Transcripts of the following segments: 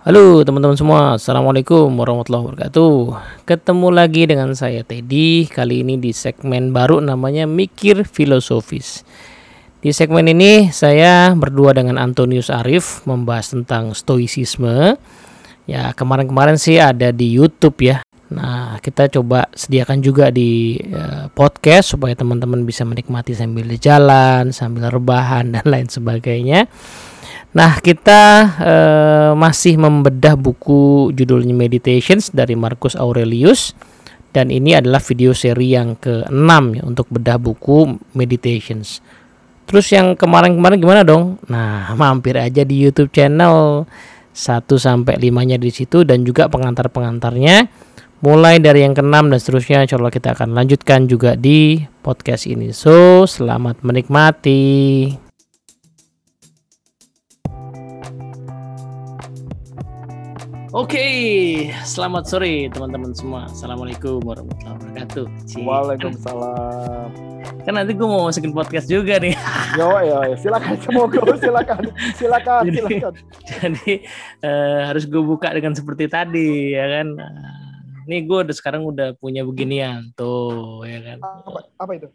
Halo teman-teman semua, Assalamualaikum warahmatullahi wabarakatuh. Ketemu lagi dengan saya Teddy. Kali ini di segmen baru namanya Mikir Filosofis. Di segmen ini saya berdua dengan Antonius Arif Membahas tentang stoicisme Ya kemarin-kemarin sih ada di Youtube ya. Nah kita coba sediakan juga di uh, podcast Supaya teman-teman bisa menikmati sambil jalan, sambil rebahan dan lain sebagainya Nah, kita uh, masih membedah buku judulnya Meditations dari Marcus Aurelius dan ini adalah video seri yang ke-6 ya untuk bedah buku Meditations. Terus yang kemarin-kemarin gimana dong? Nah, mampir aja di YouTube channel 1 sampai 5-nya di situ dan juga pengantar-pengantarnya mulai dari yang ke-6 dan seterusnya insya kita akan lanjutkan juga di podcast ini. So, selamat menikmati. Oke, selamat sore teman-teman semua. Assalamualaikum warahmatullahi wabarakatuh. Cik. Waalaikumsalam. Kan nanti gue mau masukin podcast juga nih. Yo, yo, yo. silakan semoga silakan, silakan, jadi, silakan. Jadi uh, harus gue buka dengan seperti tadi, ya kan. Nih gue udah sekarang udah punya beginian tuh, ya kan. Apa, apa itu?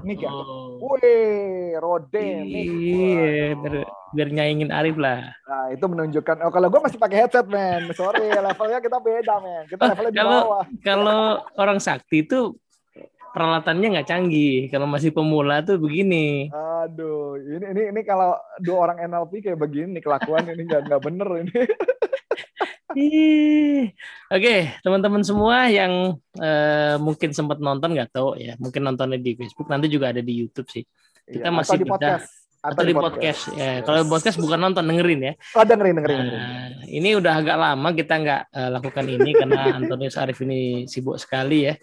Mic ya? Oh. Wih, rode. Iya, biar, biar nyaingin Arif lah. Nah, itu menunjukkan. Oh, kalau gue masih pakai headset, men. Sorry, levelnya kita beda, men. Kita Oh, levelnya di kalau bawah. kalau orang sakti itu peralatannya nggak canggih. Kalau masih pemula tuh begini. Aduh, ini ini ini kalau dua orang NLP kayak begini kelakuan ini nggak nggak bener ini. Oke, teman-teman semua yang eh, mungkin sempat nonton nggak tahu ya, mungkin nontonnya di Facebook, nanti juga ada di YouTube sih. Kita Iya, masih atau di bedah. podcast. Atau di podcast. Ya, kalau podcast bukan nonton, dengerin ya. Oh, dengerin, dengerin, dengerin. Nah, ini udah agak lama kita nggak eh, lakukan ini karena Antonius Arif ini sibuk sekali ya.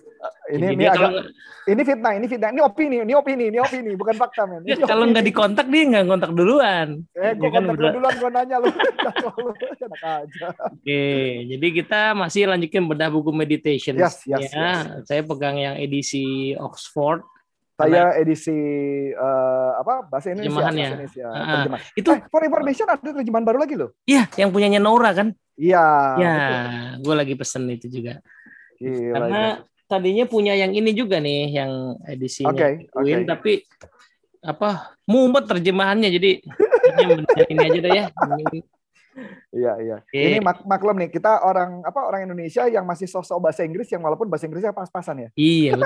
Ini Jadi ini dia agak kalau ini fitnah, ini fitnah, ini opini, ini opini, ini opini, bukan fakta, men. ya, Ini kalau nggak dikontak dia nggak kontak duluan. Eh, gue kan, kontak udah- duluan, gue nanya lu. aja. Oke, jadi kita masih lanjutin bedah buku meditation. Yes, yes, ya. Saya pegang yang edisi Oxford. Saya edisi eh, apa bahasa Indonesia, Terjemahannya. bahasa Indonesia. Ah, terjemahan. Itu Eh, for information ada terjemahan baru lagi loh. ya yang punyanya Nora kan? Iya. ya, betul. gue lagi pesen itu juga. Gila, Karena tadinya punya yang ini juga nih, yang edisinya Oke, Queen, oke. tapi apa mumet terjemahannya jadi ini aja deh ya. Iya, iya. Ini mak maklum nih, kita orang apa orang Indonesia yang masih sosok bahasa Inggris yang walaupun bahasa Inggrisnya pas-pasan ya. Iya.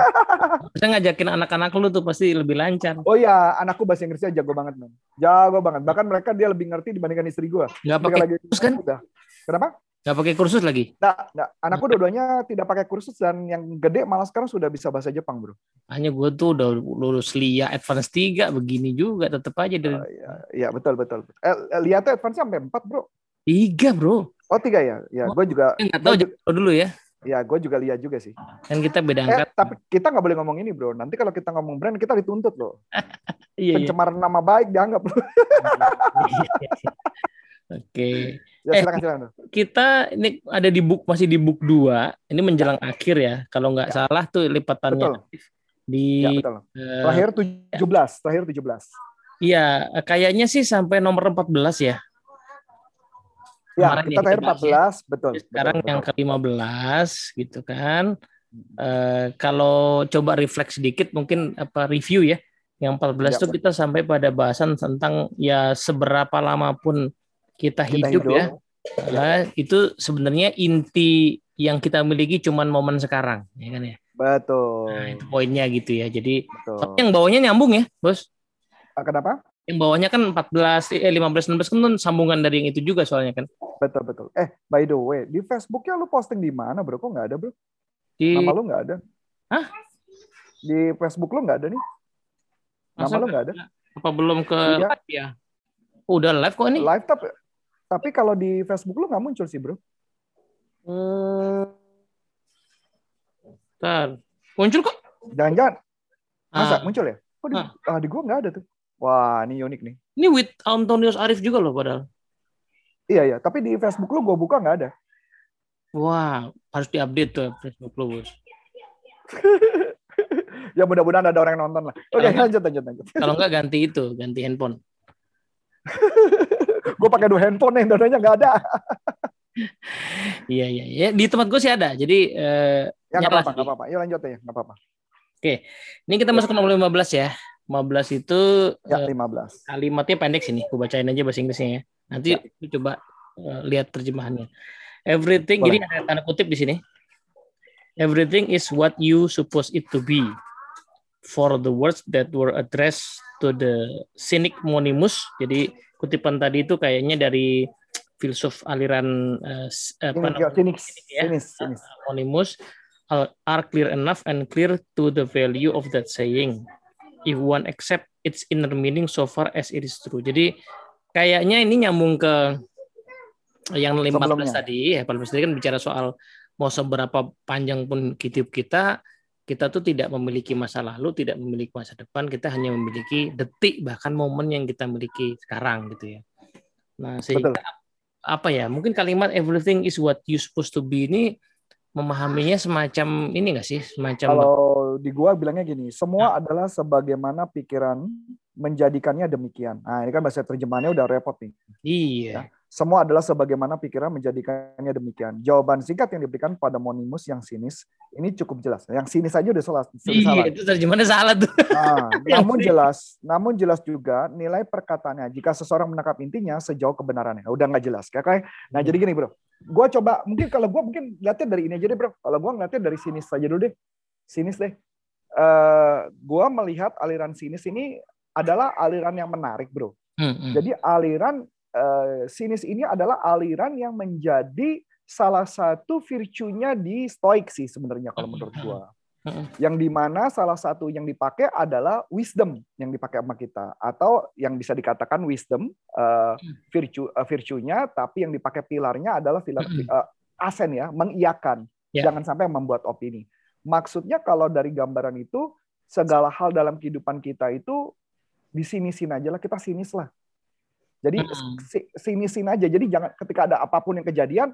Bisa ngajakin anak-anak lu tuh pasti lebih lancar. Oh iya, anakku bahasa Inggrisnya jago banget, men. Jago banget. Bahkan mereka dia lebih ngerti dibandingkan istri gua. Ketika pakai lagi kursus kan? udah. Kenapa? Nggak pakai kursus lagi. Nggak, nggak. Anakku dua-duanya tidak pakai kursus dan yang gede malah sekarang sudah bisa bahasa Jepang, bro. Hanya gue tuh udah lulus LIA Advance 3 begini juga tetap aja dari Oh, iya, iya betul betul. Eh, lihat tuh advance sampai 4, bro. Tiga bro. Oh tiga ya, ya Oh, gue juga, Eh, Nggak tahu Gua ju- jauh dulu ya. ya gue juga lihat juga sih. Kan kita beda Eh, angkat. tapi kita nggak boleh ngomong ini bro. Nanti kalau kita ngomong brand kita dituntut loh. Iya, iya. Pencemaran nama baik dianggap loh. Oke. Ya Eh, silakan silakan. bro. Kita ini ada di book masih di book 2. Ini menjelang akhir ya. Kalau nggak Ya. salah tuh lipatannya Betul. di Ya betul. eh, Terakhir 17, terakhir 17. Iya, kayaknya sih sampai nomor 14 ya. Ya, Kemarin kita ya terakhir kita bahas ya. 14, betul. Sekarang betul, yang betul. ke-15 gitu kan. Eh, kalau coba refleks sedikit mungkin apa review ya. Yang 14 Ya, tuh kita sampai pada bahasan tentang ya seberapa lama pun kita, kita hidup, hidup. ya. Eh, itu sebenarnya inti yang kita miliki cuman momen sekarang, ya kan ya. Betul. Nah, itu poinnya gitu ya. Jadi betul. tapi yang bawahnya nyambung ya, Bos. Ah, Kenapa? Yang bawahnya kan 14 eh 15 16 kan tuh sambungan dari yang itu juga soalnya kan. Betul betul. Eh, by the way, di Facebooknya lu posting di mana, bro? Kok nggak ada, bro? Di Nama lu nggak ada? Hah? Di Facebook lu nggak ada nih? Nama Masa lu nggak ada? apa belum ke Iya. live ya? Oh, udah live kok ini. Live tapi tapi kalau di Facebook lu nggak muncul sih, bro. Hmm. Bentar. Muncul kok. Jangan-jangan masa Ah, muncul ya? Kok di, Ah. ah, di gua nggak ada tuh. Wah, ini unik nih. ini with Antonius Arif juga loh padahal. Iya ya, tapi di Facebook lu gua buka nggak ada. Wah, harus diupdate tuh Facebook lu, Bos. ya mudah-mudahan ada orang yang nonton lah. Oke, nggak- lanjut lanjut lanjut. Kalau enggak ganti itu, ganti handphone. Gue pakai dua handphone nih, dua-duanya nggak ada. Iya iya iya di tempat gue sih ada. Jadi eh, Ya nggak apa-apa, nggak apa-apa. Yuk lanjut ya, nggak apa-apa. Ini kita masuk ke nomor 15 ya. 15 itu Ya, eh, 15. kalimatnya pendek sini. Gue bacain aja bahasa Inggrisnya ya. Nanti Ya. lu coba eh, lihat terjemahannya. Everything, Boleh. jadi ada tanda kutip di sini. Everything is what you suppose it to be. For the words that were addressed to the cynic Monimus. Jadi kutipan tadi itu kayaknya dari filsuf aliran s- apa ya. sinis, sinis. Monimus are clear enough and clear to the value of that saying if one accept its inner meaning so far as it is true. Jadi kayaknya ini nyambung ke yang 15 Sebelumnya. tadi, ya 15 tadi kan bicara soal mau seberapa panjang pun hidup kita, kita tuh tidak memiliki masa lalu, tidak memiliki masa depan, kita hanya memiliki detik bahkan momen yang kita miliki sekarang gitu ya. Nah, sehingga Betul. apa ya? Mungkin kalimat everything is what you supposed to be ini memahaminya semacam ini enggak sih? Semacam Kalau di gua bilangnya gini, semua adalah sebagaimana pikiran menjadikannya demikian. Nah, ini kan bahasa terjemahannya udah repot nih. iya. Semua adalah sebagaimana pikiran menjadikannya demikian. Jawaban singkat yang diberikan pada Monimus yang sinis ini cukup jelas. Yang sinis aja udah salah. Iya, salah. itu terjemahannya salah tuh. Nah, namun jelas, namun jelas juga nilai perkataannya. Jika seseorang menangkap intinya sejauh kebenarannya, udah nggak jelas, ya kan? Nah, jadi gini bro, gue coba mungkin kalau gue mungkin lihatnya dari ini aja deh bro. Kalau gue ngeliatnya dari sinis saja dulu deh, sinis deh. Eh, gue melihat aliran sinis ini adalah aliran yang menarik bro. Hmm, hmm. Jadi aliran eh, sinis ini adalah aliran yang menjadi salah satu virtue-nya di stoik sih sebenarnya kalau menurut gua. Mm-mm. Yang di mana salah satu yang dipakai adalah wisdom yang dipakai sama kita atau yang bisa dikatakan wisdom eh, virtue eh, virtue-nya tapi yang dipakai pilarnya adalah pilar eh, asen ya mengiyakan Ya. jangan sampai membuat opini. Maksudnya kalau dari gambaran itu segala hal dalam kehidupan kita itu disinisin aja lah kita sinis lah. Jadi Hmm. si- sinisin aja. Jadi jangan ketika ada apa pun yang kejadian,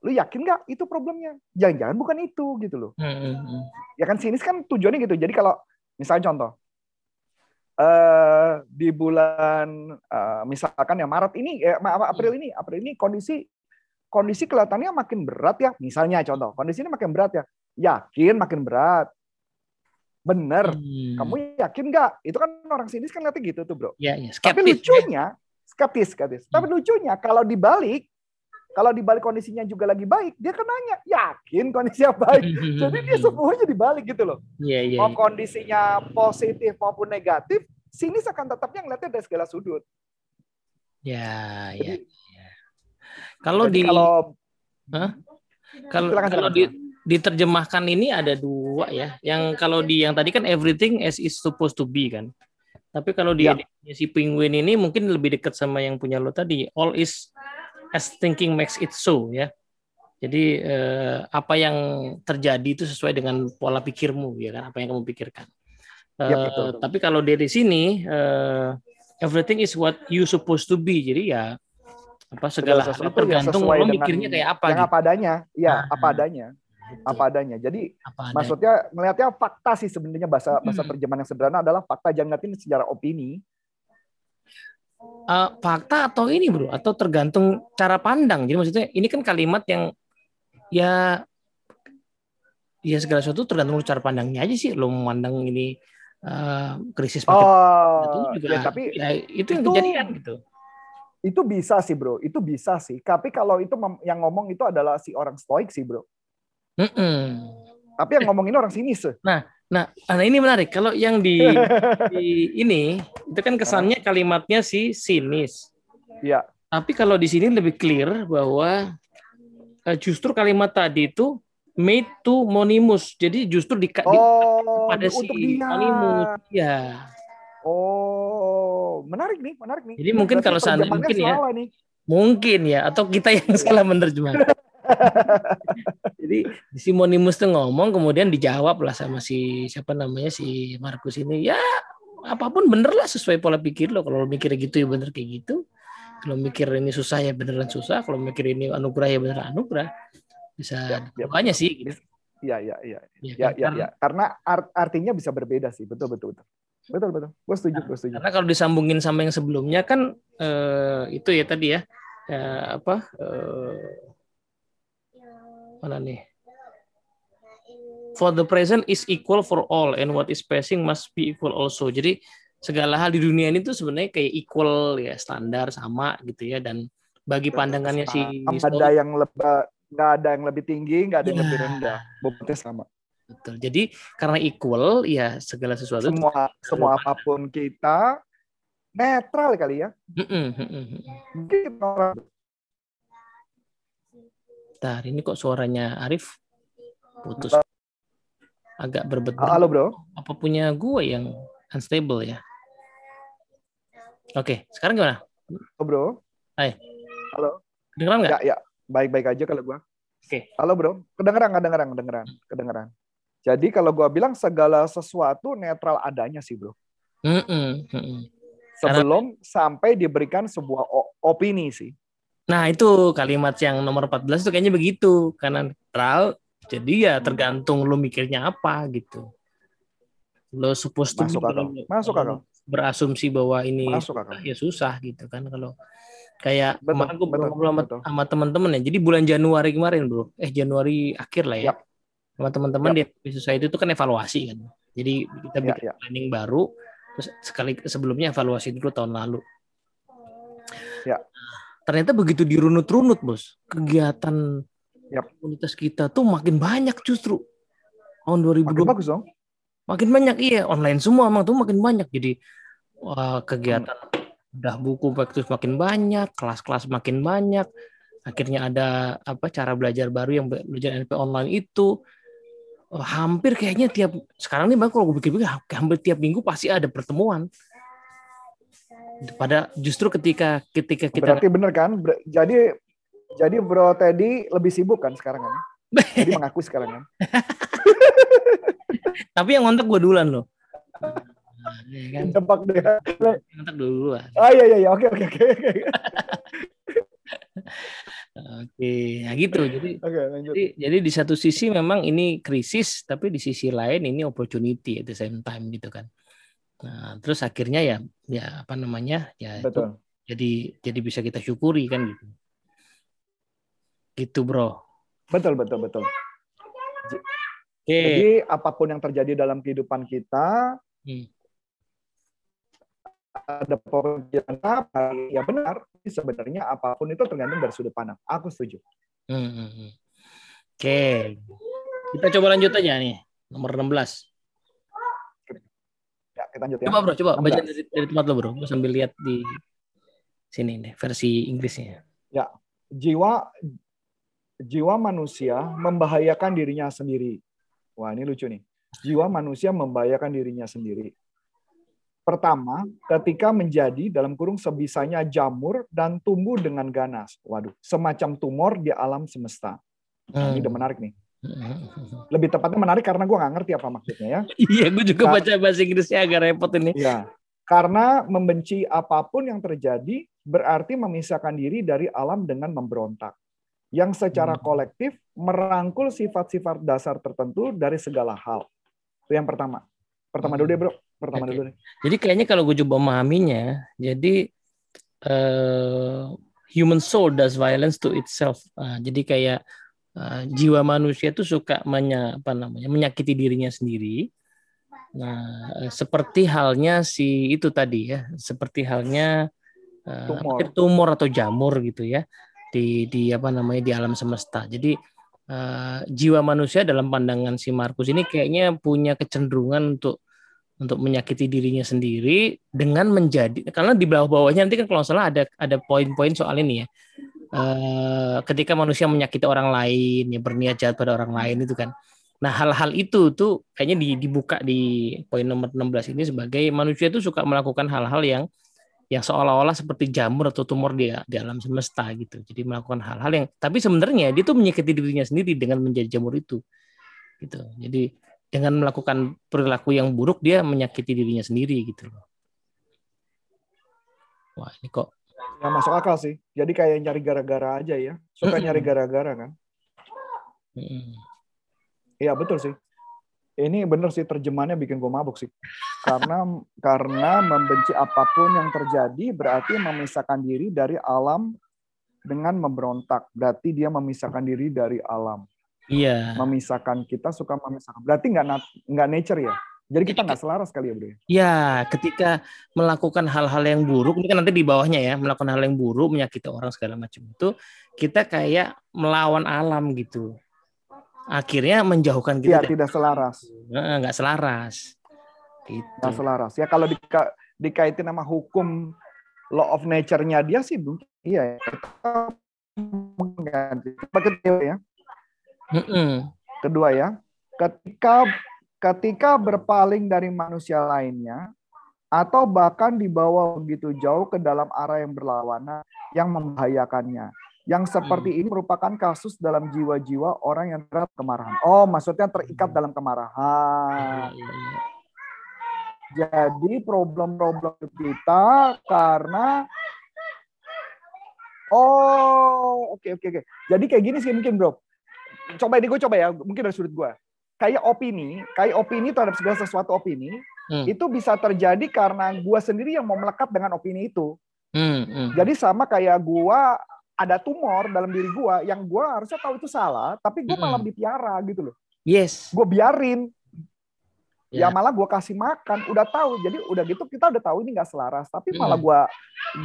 lu yakin nggak itu problemnya? Jangan-jangan bukan itu gitu loh. Hmm, hmm, hmm. Ya kan sinis kan tujuannya gitu. Jadi kalau misalnya contoh eh di bulan eh, misalkan ya Maret ini eh, April ini April ini kondisi kondisi kelihatannya makin berat ya. Misalnya contoh, kondisi ini makin berat ya. Yakin makin berat. Bener. Hmm. Kamu yakin nggak? Itu kan orang sinis kan lihatnya gitu tuh, Bro. ya, ya, Tapi skeptis. ya. lucunya, skeptis, skeptis. Tapi Hmm. lucunya kalau dibalik, kalau dibalik kondisinya juga lagi baik, dia kan nanya, yakin kondisinya baik. Jadi dia semuanya dibalik gitu loh. Iya, iya. Mau iya. kondisinya positif maupun negatif, sini akan tetapnya ngeliatnya dari segala sudut. Ya, ya. Jadi, ya. Kalau di kalau Hah? kalau kalau di diterjemahkan ini ada dua ya. Yang kalau di yang tadi kan everything as is supposed to be kan. Tapi kalau di Ya. si penguin ini mungkin lebih dekat sama yang punya lo tadi. All is as thinking makes it so ya. Jadi eh, apa yang terjadi itu sesuai dengan pola pikirmu ya kan, apa yang kamu pikirkan. Ya, Eh, betul, betul. tapi kalau dari sini eh, everything is what you supposed to be. Jadi ya apa segala hal tergantung lo mikirnya kayak apa yang gitu. apa adanya, ya Ah, apa adanya, Apa adanya. Jadi Apa ada. maksudnya ngelihatnya fakta sih sebenarnya bahasa bahasa Hmm. terjemahan yang sederhana adalah fakta jangan ngeliatin secara opini. Eh, fakta atau ini bro atau tergantung cara pandang jadi maksudnya ini kan kalimat yang ya ya segala sesuatu tergantung cara pandangnya aja sih lo memandang ini eh, krisis pakai itu Oh, juga ya, tapi ya, itu yang itu- kejadian gitu itu bisa sih bro, itu bisa sih. Tapi kalau itu yang ngomong itu adalah si orang stoik sih bro. Mm-mm. Tapi yang ngomongin orang sinis. nah nah ini menarik kalau yang di, di ini itu kan kesannya kalimatnya si sinis Iya. tapi kalau di sini lebih clear bahwa eh, justru kalimat tadi itu made to monimus jadi justru di, di Oh, pada si dia. monimus ya Oh, menarik nih, menarik nih. Jadi mungkin Berarti kalau seandainya- mungkin ya. nih. Mungkin ya, atau kita yang salah menerjemahkan. Jadi si Monimus tuh ngomong, kemudian dijawab lah sama si siapa namanya si Markus ini. Ya apa pun bener lah sesuai pola pikir lo. Kalau lo mikir gitu ya bener kayak gitu. Kalau mikir ini susah ya beneran susah. Kalau mikir ini anugerah ya beneran anugerah. Bisa Ya, ya, sih. Gitu. Iya, iya, iya. Ya, Ya, kan? ya, Karena- ya. Karena art- artinya bisa berbeda sih. Betul, betul, betul. Betul, betul. Gue setuju, gue setuju. Karena kalau disambungin sama yang sebelumnya kan eh, itu ya tadi ya eh, apa eh, mana nih? For the present is equal for all and what is passing must be equal also. Jadi segala hal di dunia ini tuh sebenarnya kayak equal ya standar sama gitu ya. Dan bagi pandangannya si ada yang lebih nggak ada yang lebih tinggi nggak ada yang lebih iya. rendah. Bobotnya sama. Betul. Jadi karena equal ya segala sesuatu semua semua apa pun kita netral kali ya. Mungkin orang Bentar, ini kok suaranya Arif? Putus. Agak berbeda halo bro. apa punya gue yang unstable ya? Oke sekarang gimana? Oh, bro. Hai. Halo. Dengar nggak? Ya ya. Baik-baik aja kalau gue Oke. Okay. Halo bro, kedengeran, kedengeran, kedengeran, kedengeran. Jadi kalau gua bilang segala sesuatu netral adanya sih bro. Mm -mm, mm Sebelum Karena... sampai diberikan sebuah opini sih. Nah itu kalimat yang nomor 14 itu kayaknya begitu. Karena netral, jadi ya tergantung lu mikirnya apa gitu. Lo supposed to Masuk akal. Masuk akal. Berasumsi bahwa ini Masuk akal. ya susah gitu kan kalau Kayak betul, kemarin gue ngobrol sama, sama teman-teman ya. Jadi bulan Januari kemarin, Bro. Eh Januari akhir lah ya. Yep. Sama teman-teman yep. di Society itu kan evaluasi kan. Jadi kita bikin yep, yep. planning baru terus sekali sebelumnya evaluasi dulu tahun lalu. Ya. Ternyata begitu dirunut-runut, Bos. Kegiatan yep. komunitas kita tuh makin banyak justru. Tahun 2020. Makin bagus dong. Makin banyak iya, online semua emang tuh makin banyak. Jadi wah, kegiatan hmm udah buku praktis makin banyak, kelas-kelas makin banyak, akhirnya ada apa cara belajar baru yang belajar NP online itu hampir kayaknya tiap sekarang nih bang kalau gue pikir-pikir hampir tiap minggu pasti ada pertemuan. Pada justru ketika ketika kita berarti bener kan? Ber jadi jadi Bro Teddy lebih sibuk kan sekarang kan? Jadi mengaku sekarang kan? Tapi yang ngontak gue duluan loh. Iya kan? Tebak deh. Ngantak dulu lah. Oh iya iya iya oke oke oke. Oke, ya gitu. Jadi, okay, lanjut. jadi, jadi di satu sisi memang ini krisis, tapi di sisi lain ini opportunity at the same time gitu kan. Nah, terus akhirnya ya, ya apa namanya, ya Betul. itu jadi jadi bisa kita syukuri kan gitu. Gitu bro. Betul betul betul. Okay. Jadi apa pun yang terjadi dalam kehidupan kita, hmm ada pekerjaan apa ya benar sebenarnya apa pun itu tergantung dari sudut pandang aku setuju hmm, hmm, hmm. oke kita coba lanjut aja nih nomor 16 ya kita lanjut ya coba bro coba 16. baca dari, dari tempat lo bro gue sambil lihat di sini nih versi Inggrisnya ya jiwa jiwa manusia membahayakan dirinya sendiri wah ini lucu nih jiwa manusia membahayakan dirinya sendiri Pertama, ketika menjadi dalam kurung sebisanya jamur dan tumbuh dengan ganas. Waduh, semacam tumor di alam semesta. Nah, ini udah hmm. menarik nih. Lebih tepatnya menarik karena gue nggak ngerti apa maksudnya ya. Iya, gue juga baca bahasa Inggrisnya agak repot ini. Iya, karena membenci apa pun yang terjadi berarti memisahkan diri dari alam dengan memberontak. Yang secara hmm. kolektif merangkul sifat-sifat dasar tertentu dari segala hal. Itu yang pertama. Pertama dulu deh bro pertama okay. dulu nih. Jadi kayaknya kalau gue coba memahaminya, jadi uh, human soul does violence to itself. Uh, jadi kayak uh, jiwa manusia itu suka menya, apa namanya menyakiti dirinya sendiri. Nah, seperti halnya si itu tadi ya, seperti halnya uh, tumor. tumor atau jamur gitu ya di di apa namanya di alam semesta. Jadi uh, jiwa manusia dalam pandangan si Markus ini kayaknya punya kecenderungan untuk untuk menyakiti dirinya sendiri dengan menjadi karena di bawah-bawahnya nanti kan kalau salah ada ada poin-poin soal ini ya. Uh, ketika manusia menyakiti orang lain, ya berniat jahat pada orang lain itu kan. Nah, hal-hal itu tuh kayaknya dibuka di poin nomor 16 ini sebagai manusia itu suka melakukan hal-hal yang yang seolah-olah seperti jamur atau tumor di, di alam semesta gitu. Jadi melakukan hal-hal yang tapi sebenarnya dia tuh menyakiti dirinya sendiri dengan menjadi jamur itu. Gitu. Jadi dengan melakukan perilaku yang buruk dia menyakiti dirinya sendiri gitu loh. Wah ini kok. Ya masuk akal sih. Jadi kayak nyari gara-gara aja ya. Suka nyari gara-gara kan. Iya betul sih. Ini bener sih terjemahannya bikin gue mabuk sih. Karena karena membenci apa pun yang terjadi berarti memisahkan diri dari alam dengan memberontak. Berarti dia memisahkan diri dari alam. Iya. Memisahkan kita suka memisahkan. Berarti nggak nggak nature ya? Jadi kita nggak selaras kali ya bro? Ya, ketika melakukan hal-hal yang buruk, ini kan nanti di bawahnya ya, melakukan hal yang buruk, menyakiti orang segala macam itu, kita kayak melawan alam gitu. Akhirnya menjauhkan kita. Iya, tidak selaras. Nggak selaras. Gitu. Nggak selaras. Ya kalau dika dikaitin sama hukum law of nature-nya dia sih, iya. Ya. Kedua ya, ketika ketika berpaling dari manusia lainnya atau bahkan dibawa begitu jauh ke dalam arah yang berlawanan yang membahayakannya. Yang seperti hmm. ini merupakan kasus dalam jiwa-jiwa orang yang terhadap kemarahan. Oh, maksudnya terikat dalam kemarahan. Iya, iya, iya. Jadi problem-problem kita karena Oh, oke okay, oke okay, oke. Okay. Jadi kayak gini sih mungkin, Bro. Coba ini gue coba ya, mungkin dari sudut gue kayak opini, kayak opini terhadap segala sesuatu opini, hmm. itu bisa terjadi karena gua sendiri yang mau melekat dengan opini itu. Hmm, hmm. Jadi sama kayak gua ada tumor dalam diri gua yang gua harusnya tahu itu salah, tapi gua hmm. malah dipiara gitu loh. Yes. Gue biarin. Ya. ya malah gue kasih makan, udah tahu. Jadi udah gitu kita udah tahu ini nggak selaras, tapi hmm. malah gue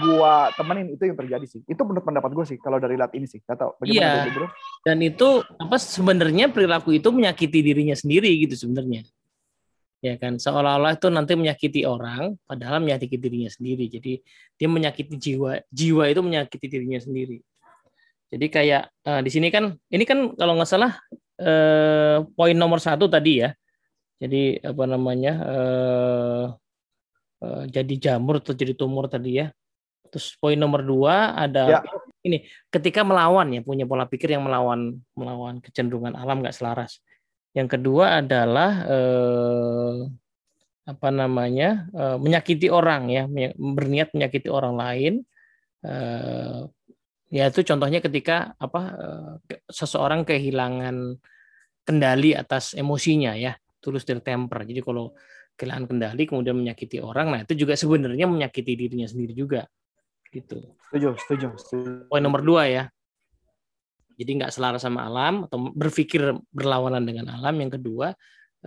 gua temenin itu yang terjadi sih. Itu menurut pendapat gue sih kalau dari lat ini sih. Gak tahu bagaimana iya. bro. Dan itu apa sebenarnya perilaku itu menyakiti dirinya sendiri gitu sebenarnya. Ya kan seolah-olah itu nanti menyakiti orang padahal menyakiti dirinya sendiri. Jadi dia menyakiti jiwa, jiwa itu menyakiti dirinya sendiri. Jadi kayak uh, di sini kan ini kan kalau nggak salah uh, poin nomor satu tadi ya jadi apa namanya uh, uh, jadi jamur atau jadi tumor tadi ya. Terus poin nomor dua ada ya. ini ketika melawan ya punya pola pikir yang melawan melawan kecenderungan alam nggak selaras. Yang kedua adalah eh, apa namanya eh, menyakiti orang ya berniat menyakiti orang lain. Eh, ya itu contohnya ketika apa eh, seseorang kehilangan kendali atas emosinya ya tulus dari temper. Jadi kalau kehilangan kendali kemudian menyakiti orang, nah itu juga sebenarnya menyakiti dirinya sendiri juga. Gitu. Setuju, setuju. setuju. Poin nomor dua ya. Jadi nggak selaras sama alam atau berpikir berlawanan dengan alam. Yang kedua,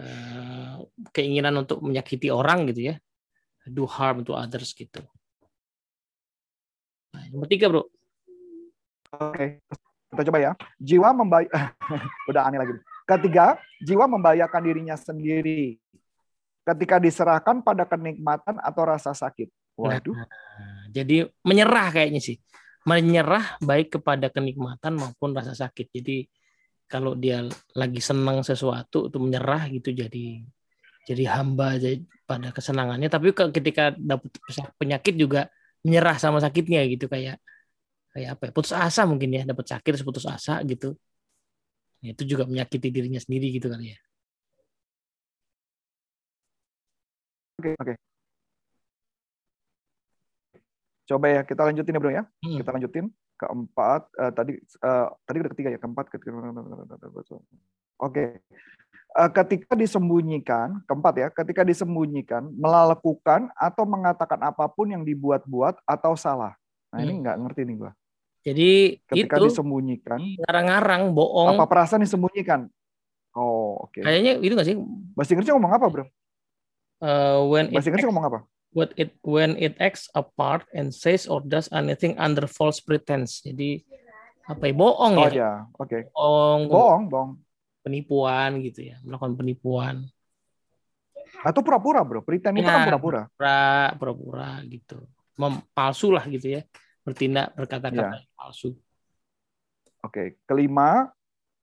eh, keinginan untuk menyakiti orang gitu ya. Do harm to others gitu. Nah, nomor tiga bro. Oke, kita coba ya. Jiwa membaik. Udah aneh lagi. Ketiga, jiwa membahayakan dirinya sendiri ketika diserahkan pada kenikmatan atau rasa sakit. Waduh. Nah, jadi menyerah kayaknya sih. Menyerah baik kepada kenikmatan maupun rasa sakit. Jadi kalau dia lagi senang sesuatu itu menyerah gitu jadi jadi hamba pada kesenangannya tapi ketika dapat penyakit juga menyerah sama sakitnya gitu kayak kayak apa ya putus asa mungkin ya dapat sakit putus asa gitu itu juga menyakiti dirinya sendiri gitu kali ya. Oke, oke. Coba ya kita lanjutin ya bro ya. Hmm. Kita lanjutin keempat. Uh, tadi uh, tadi udah ketiga ya keempat. Ketiga. Oke. Uh, ketika disembunyikan keempat ya. Ketika disembunyikan melakukan atau mengatakan apa pun yang dibuat-buat atau salah. Nah hmm. ini nggak ngerti nih gua. Jadi ketika itu disembunyikan, ngarang-ngarang, bohong. Apa perasaan disembunyikan? Oh, oke. Okay. Kayaknya itu nggak sih? Bahasa Inggrisnya ngomong apa, bro? Uh, when Bahasa Inggrisnya ngomong apa? What it when it acts apart and says or does anything under false pretense. Jadi apa ya? Bohong oh, ya? ya, oke. Okay. Bohong. Bohong, bohong. Penipuan gitu ya, melakukan penipuan. Atau pura-pura, bro. Pretend ya, itu kan pura-pura. Pura-pura gitu. Mem palsu lah gitu ya bertindak berkata-kata ya. palsu. Oke, kelima,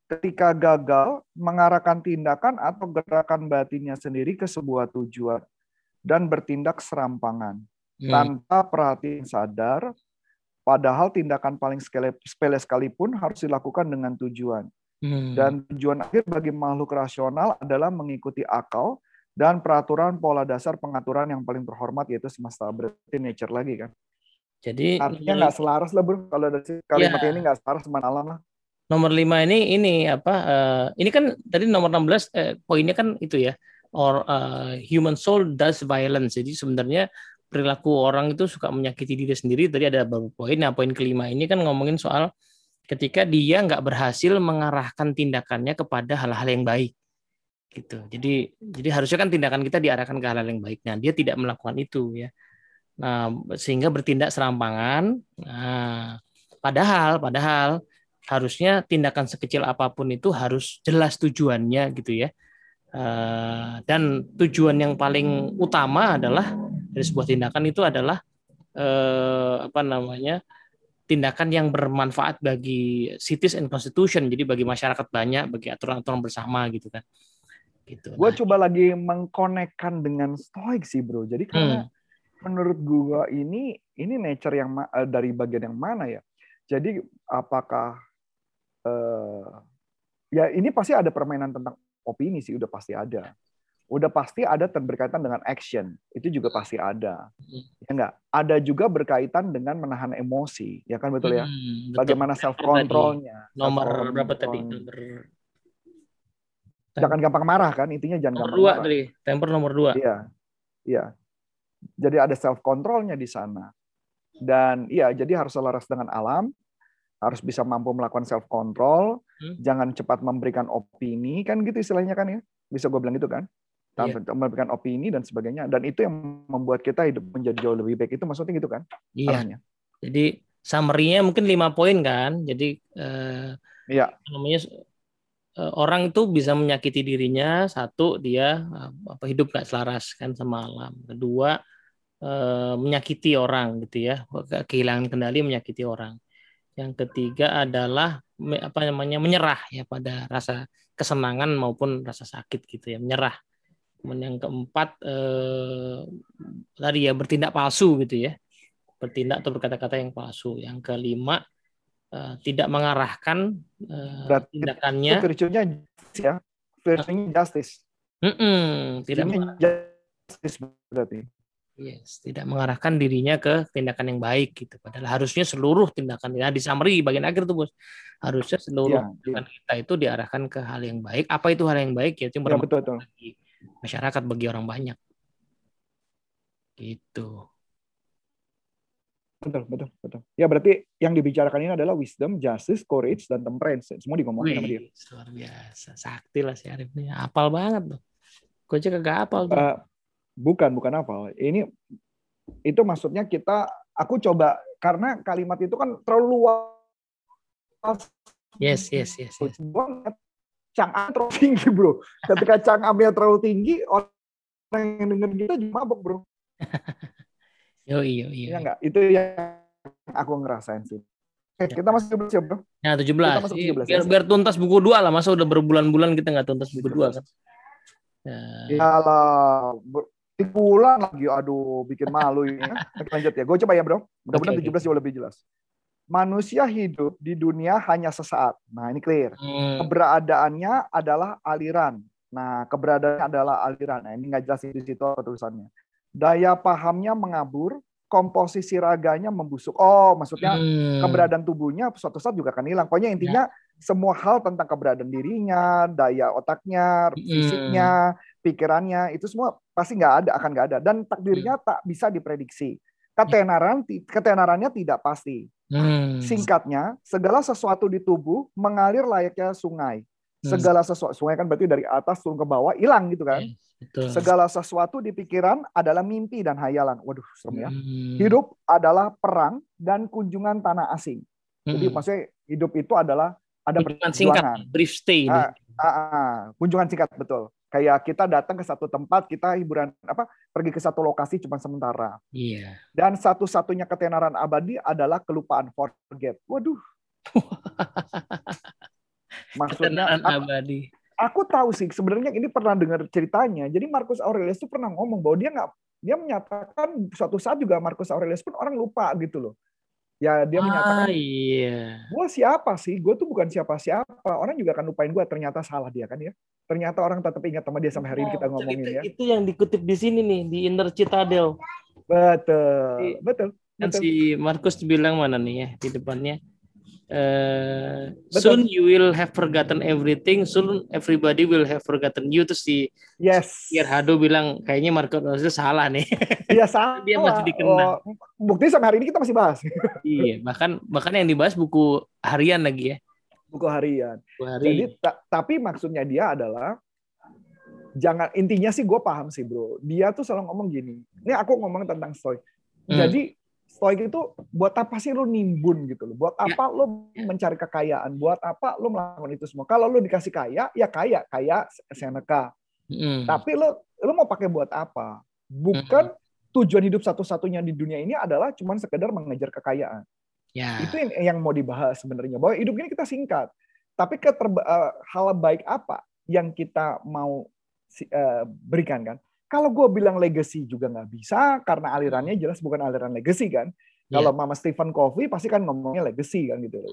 ketika gagal mengarahkan tindakan atau gerakan batinnya sendiri ke sebuah tujuan dan bertindak serampangan hmm. tanpa perhatian sadar, padahal tindakan paling sepele sekalipun harus dilakukan dengan tujuan. Hmm. Dan tujuan akhir bagi makhluk rasional adalah mengikuti akal dan peraturan pola dasar pengaturan yang paling terhormat yaitu semesta berarti nature lagi kan. Jadi artinya nggak selaras lah bro kalau dari kalimat ya. ini nggak selaras sama alam lah. Nomor lima ini ini apa? Uh, ini kan tadi nomor 16 eh, poinnya kan itu ya. Or uh, human soul does violence. Jadi sebenarnya perilaku orang itu suka menyakiti diri sendiri. Tadi ada beberapa poin. Nah poin kelima ini kan ngomongin soal ketika dia nggak berhasil mengarahkan tindakannya kepada hal-hal yang baik gitu jadi jadi harusnya kan tindakan kita diarahkan ke hal-hal yang baik nah dia tidak melakukan itu ya nah sehingga bertindak serampangan nah padahal padahal harusnya tindakan sekecil apa pun itu harus jelas tujuannya gitu ya eh, dan tujuan yang paling utama adalah dari sebuah tindakan itu adalah eh, apa namanya tindakan yang bermanfaat bagi cities and constitution, jadi bagi masyarakat banyak, bagi aturan-aturan bersama gitu kan. Gitu. Gue nah, coba lagi mengkonekkan dengan stoik sih bro. Jadi karena hmm. Menurut gue ini ini nature yang uh, dari bagian yang mana ya? Jadi apakah uh, ya ini pasti ada permainan tentang opini sih, udah pasti ada. Udah pasti ada berkaitan dengan action itu juga pasti ada. Ya enggak ada juga berkaitan dengan menahan emosi ya kan betul ya? Hmm, bagaimana self controlnya nomor self berapa tadi nomor jangan gampang marah kan intinya jangan nomor gampang dua marah. tadi temper nomor dua. Iya iya jadi ada self controlnya di sana dan iya jadi harus selaras dengan alam harus bisa mampu melakukan self control hmm. jangan cepat memberikan opini kan gitu istilahnya kan ya bisa gue bilang gitu kan yeah. memberikan opini dan sebagainya dan itu yang membuat kita hidup menjadi jauh lebih baik itu maksudnya gitu kan iya yeah. jadi summary-nya mungkin lima poin kan jadi eh, yeah. namanya orang itu bisa menyakiti dirinya satu dia apa hidup gak selaras kan sama alam kedua eh, menyakiti orang gitu ya kehilangan kendali menyakiti orang yang ketiga adalah apa namanya menyerah ya pada rasa kesenangan maupun rasa sakit gitu ya menyerah Kemudian yang keempat eh, tadi ya bertindak palsu gitu ya. Bertindak atau berkata-kata yang palsu. Yang kelima eh, tidak mengarahkan eh, tindakannya. Itu virtunya ya. Virtunya justice. Mm -mm, tidak justice berarti. Yes, tidak mengarahkan dirinya ke tindakan yang baik gitu. Padahal harusnya seluruh tindakan ya di summary bagian akhir tuh bos. Harusnya seluruh ya, tindakan ya. kita itu diarahkan ke hal yang baik. Apa itu hal yang baik ya? Itu ya, betul, betul masyarakat bagi orang banyak. Gitu. Betul, betul, betul. Ya berarti yang dibicarakan ini adalah wisdom, justice, courage, dan temperance. Semua digomongin sama dia. Luar biasa. Sakti lah si Arif ini. Apal banget tuh. Gue aja kagak apal tuh. Uh, bukan, bukan apal. Ini itu maksudnya kita, aku coba, karena kalimat itu kan terlalu luas. Yes, yes, yes. yes. Chang'am terlalu tinggi bro. Ketika Chang'amnya terlalu tinggi, orang yang denger kita juga mabok bro. yo yo yo. Iya enggak? Itu yang aku ngerasain sih. Oke, kita masih 17 ya bro? Ya 17. Kita masuk 17 biar, ya. biar tuntas buku dua lah. Masa udah berbulan-bulan kita nggak tuntas buku dua kan? Ya. lah, bulan lagi, aduh, bikin malu ini. Ya. Lanjut ya, gue coba ya bro. Mudah-mudahan okay, 17 okay. jauh lebih jelas manusia hidup di dunia hanya sesaat. Nah, ini clear. Hmm. Keberadaannya adalah aliran. Nah, keberadaannya adalah aliran. Nah, ini nggak jelas di situ tulisannya. Daya pahamnya mengabur, komposisi raganya membusuk. Oh, maksudnya hmm. keberadaan tubuhnya suatu saat juga akan hilang. Pokoknya intinya ya. semua hal tentang keberadaan dirinya, daya otaknya, hmm. fisiknya, pikirannya, itu semua pasti nggak ada, akan nggak ada. Dan takdirnya hmm. tak bisa diprediksi. Ketenaran, ketenarannya tidak pasti. Hmm. Singkatnya, segala sesuatu di tubuh mengalir layaknya sungai. Hmm. Segala sesuatu sungai kan berarti dari atas turun ke bawah hilang gitu kan. Betul. Segala sesuatu di pikiran adalah mimpi dan hayalan. Waduh, serem ya. Hmm. Hidup adalah perang dan kunjungan tanah asing. Hmm. Jadi maksudnya hidup itu adalah ada kunjungan singkat, brief stay. Ah, ah, ah, kunjungan singkat betul. Kayak kita datang ke satu tempat, kita hiburan apa pergi ke satu lokasi cuma sementara. Iya. Dan satu-satunya ketenaran abadi adalah kelupaan forget. Waduh. Maksudnya ketenaran abadi. Aku tahu sih sebenarnya ini pernah dengar ceritanya. Jadi Marcus Aurelius itu pernah ngomong bahwa dia nggak dia menyatakan suatu saat juga Marcus Aurelius pun orang lupa gitu loh. Ya dia ah, menyatakan, iya. gue siapa sih? Gue tuh bukan siapa-siapa. Orang juga akan lupain gue. Ternyata salah dia kan ya. Ternyata orang tetap ingat sama dia sampai hari ini kita ngomongin itu, ya. Itu yang dikutip di sini nih di Inner Citadel. Betul, betul. Kan si Markus bilang mana nih ya di depannya? Uh, soon you will have forgotten everything. Soon everybody will have forgotten you. Terus si yes. Pierre Hado bilang kayaknya Marco Rose salah nih. Iya salah. Dia masih dikenal. Oh, bukti sampai hari ini kita masih bahas. iya, bahkan bahkan yang dibahas buku harian lagi ya. Buku harian. Buku harian. Jadi ta tapi maksudnya dia adalah jangan intinya sih gue paham sih bro. Dia tuh selalu ngomong gini. Ini aku ngomong tentang stoik. Hmm. Jadi stoik itu buat apa sih lo nimbun gitu loh? Buat ya. apa ya. lo mencari kekayaan? Buat apa lo melakukan itu semua? Kalau lo dikasih kaya, ya kaya, kaya Seneca. Mm. Tapi lo lo mau pakai buat apa? Bukan mm. tujuan hidup satu-satunya di dunia ini adalah cuma sekedar mengejar kekayaan. Ya. Itu yang, yang mau dibahas sebenarnya. Bahwa hidup ini kita singkat. Tapi keterba, uh, hal baik apa yang kita mau uh, berikan kan? Kalau gue bilang legacy juga nggak bisa karena alirannya jelas bukan aliran legacy kan. Yeah. Kalau Mama Stephen Covey pasti kan ngomongnya legacy kan gitu.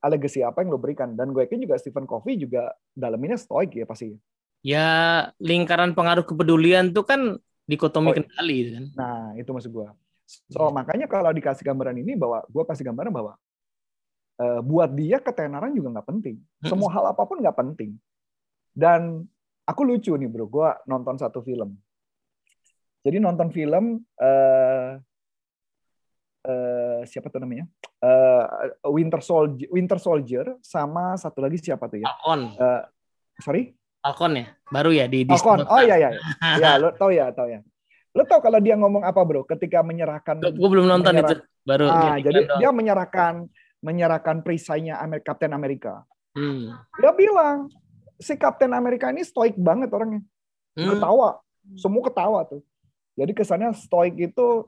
A legacy apa yang lo berikan? Dan gue yakin juga Stephen Covey juga dalamnya stoik ya pasti. Ya lingkaran pengaruh kepedulian tuh kan dikotomi oh, kendali kan. Nah itu maksud gue. So yeah. makanya kalau dikasih gambaran ini bahwa gue kasih gambaran bahwa uh, buat dia ketenaran juga nggak penting. Semua hal apa pun nggak penting. Dan aku lucu nih bro, gue nonton satu film. Jadi nonton film uh, uh, siapa tuh namanya? Uh, Winter Soldier, Winter Soldier sama satu lagi siapa tuh ya? Falcon. Uh, sorry? Falcon ya, baru ya di. Falcon. Oh iya iya. ya lo tau ya tau ya. Lo tau kalau dia ngomong apa bro? Ketika menyerahkan. Gue belum nonton itu. Baru. Ah, jadi dia menyerahkan menyerahkan perisainya Amerika, Captain Amerika. Hmm. Dia bilang si Captain Amerika ini stoik banget orangnya. Hmm. Ketawa, semua ketawa tuh. Jadi kesannya stoik itu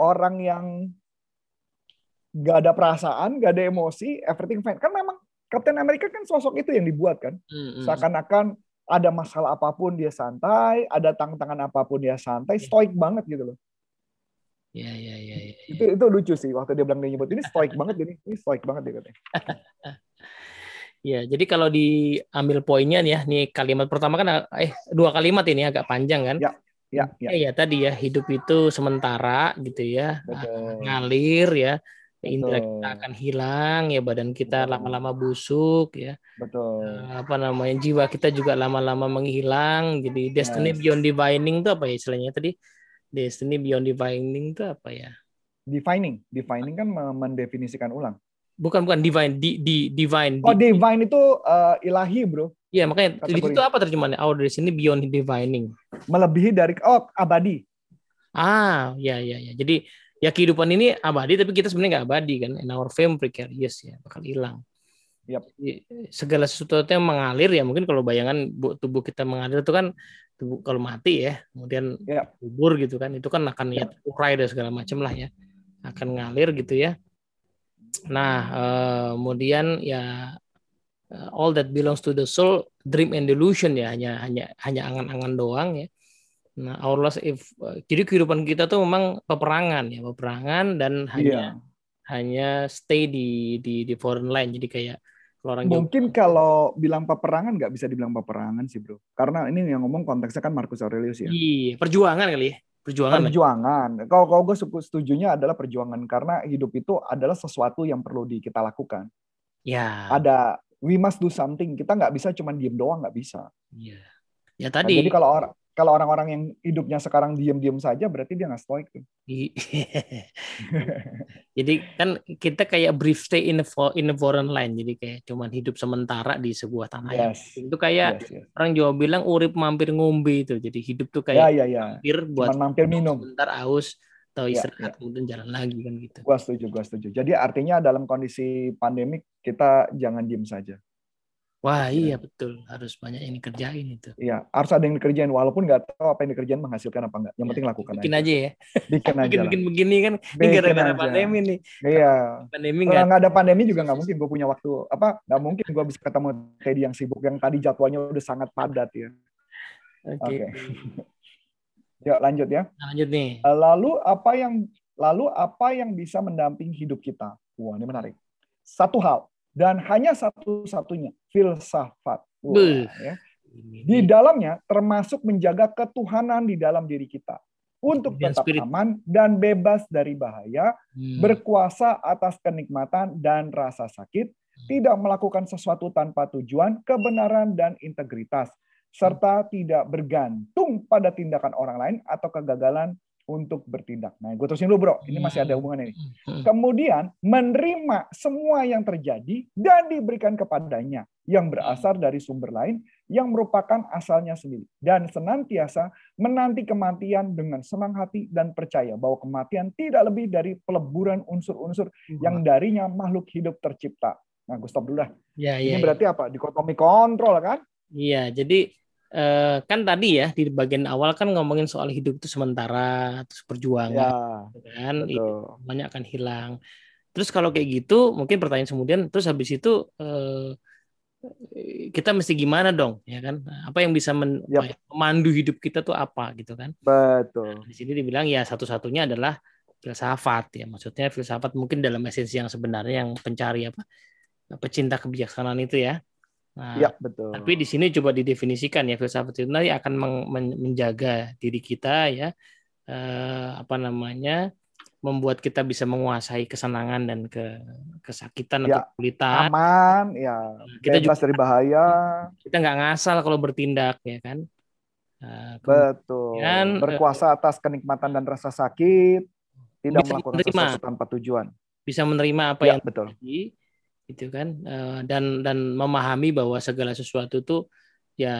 orang yang gak ada perasaan, gak ada emosi, everything fine. Kan memang Captain America kan sosok itu yang dibuat kan. Hmm, hmm. Seakan-akan ada masalah apa pun dia santai, ada tantangan apa pun dia santai, stoik banget gitu loh. Ya, ya, ya, ya, Itu itu lucu sih waktu dia bilang dia nyebut ini stoik banget ini, ini stoik banget dia katanya. Ya, jadi kalau diambil poinnya nih ya, nih kalimat pertama kan eh dua kalimat ini agak panjang kan? Ya, ya, ya. Ya, ya tadi ya hidup itu sementara gitu ya, Betul. ngalir ya, indera kita akan hilang ya, badan kita lama-lama busuk ya. Betul. Uh, apa namanya jiwa kita juga lama-lama menghilang. Jadi destiny yes. beyond divining itu apa ya istilahnya tadi? Destiny beyond divining itu apa ya? Defining, defining kan mendefinisikan ulang. Bukan bukan divine, di, di divine. Oh, divine itu uh, ilahi, Bro. Iya, makanya di situ apa terjemahannya? Oh, dari sini beyond divining. Melebihi dari oh, abadi. Ah, ya ya ya. Jadi ya kehidupan ini abadi tapi kita sebenarnya nggak abadi kan. In our fame precarious ya, bakal hilang. Yep. segala sesuatu yang mengalir ya mungkin kalau bayangan tubuh kita mengalir itu kan tubuh kalau mati ya kemudian yep. kubur gitu kan itu kan akan yep. ya urai dan segala macam lah ya akan ngalir gitu ya Nah, uh, kemudian ya uh, all that belongs to the soul, dream and delusion ya hanya hanya hanya angan-angan doang ya. Nah, our loss if uh, jadi kehidupan kita tuh memang peperangan ya, peperangan dan hanya yeah. hanya stay di di di foreign line. Jadi kayak kalau orang mungkin jauh, kalau bilang peperangan nggak bisa dibilang peperangan sih bro, karena ini yang ngomong konteksnya kan Marcus Aurelius ya. Iya, perjuangan kali ya. Perjuangan. Perjuangan. Kalau kalau gue setujunya adalah perjuangan karena hidup itu adalah sesuatu yang perlu di, kita lakukan. Ya. Ada we must do something. Kita nggak bisa cuma diem doang nggak bisa. Iya. Ya tadi. Nah, jadi kalau orang kalau orang-orang yang hidupnya sekarang diem-diem saja berarti dia nggak stoik tuh. jadi kan kita kayak brief stay in a, in a foreign land jadi kayak cuman hidup sementara di sebuah tanah yes. yang itu kayak yes, yes. orang Jawa bilang urip mampir ngombe itu jadi hidup tuh kayak ya, ya, ya. mampir buat cuman mampir minum sebentar aus atau ya, istirahat ya, ya. kemudian jalan lagi kan gitu. Gua setuju, gua setuju. Jadi artinya dalam kondisi pandemik kita jangan diem saja. Wah iya betul harus banyak yang dikerjain itu. Iya harus ada yang dikerjain walaupun nggak tahu apa yang dikerjain menghasilkan apa enggak. Yang ya, penting lakukan bikin aja. aja ya. Bikin aja. bikin, bikin begini kan. Ini gara-gara pandemi nih. Iya. Pandemi nggak. nggak ada pandemi juga nggak mungkin gue punya waktu apa? Nggak mungkin gue bisa ketemu Teddy yang sibuk yang tadi jadwalnya udah sangat padat ya. Oke. Okay. Okay. Yuk lanjut ya. Lanjut nih. Eh, lalu apa yang lalu apa yang bisa mendampingi hidup kita? Wah ini menarik. Satu hal dan hanya satu-satunya filsafat. Wah, ya. Di dalamnya termasuk menjaga ketuhanan di dalam diri kita. untuk tetap spirit. aman dan bebas dari bahaya, Hmm. berkuasa atas kenikmatan dan rasa sakit, tidak melakukan sesuatu tanpa tujuan, kebenaran dan integritas, serta tidak bergantung pada tindakan orang lain atau kegagalan untuk bertindak. Nah, gue terusin dulu bro, ini masih ada hubungannya nih. Hmm. Kemudian menerima semua yang terjadi dan diberikan kepadanya yang berasal dari sumber lain yang merupakan asalnya sendiri dan senantiasa menanti kematian dengan senang hati dan percaya bahwa kematian tidak lebih dari peleburan unsur-unsur yang darinya makhluk hidup tercipta. Nah, gue stop dulu dah. ya, Ini ya, berarti apa? Dikotomi kontrol kan? Iya, jadi eh, kan tadi ya di bagian awal kan ngomongin soal hidup itu sementara, terus perjuangan, Ya, gitu kan, itu betul. banyak akan hilang. Terus kalau kayak gitu, mungkin pertanyaan kemudian, terus habis itu eh, kita mesti gimana dong, ya kan? Apa yang bisa men- Yap. apa ya, memandu hidup kita tuh apa, gitu kan? Betul. Di sini dibilang ya satu-satunya adalah filsafat ya, maksudnya filsafat mungkin dalam esensi yang sebenarnya yang pencari apa, pecinta kebijaksanaan itu ya. Nah, Ya, betul. tapi di sini coba didefinisikan ya filsafat itu nanti akan menjaga diri kita ya eh, apa namanya membuat kita bisa menguasai kesenangan dan ke kesakitan atau Ya, kesulitan. Aman, ya. Kita Bebas dari bahaya. Kita nggak ngasal kalau bertindak ya kan. Eh, kemudian Betul. Berkuasa atas kenikmatan dan rasa sakit, tidak melakukan menerima. sesuatu tanpa tujuan. bisa menerima apa Ya, yang betul. terjadi gitu kan Eh, dan dan memahami bahwa segala sesuatu itu ya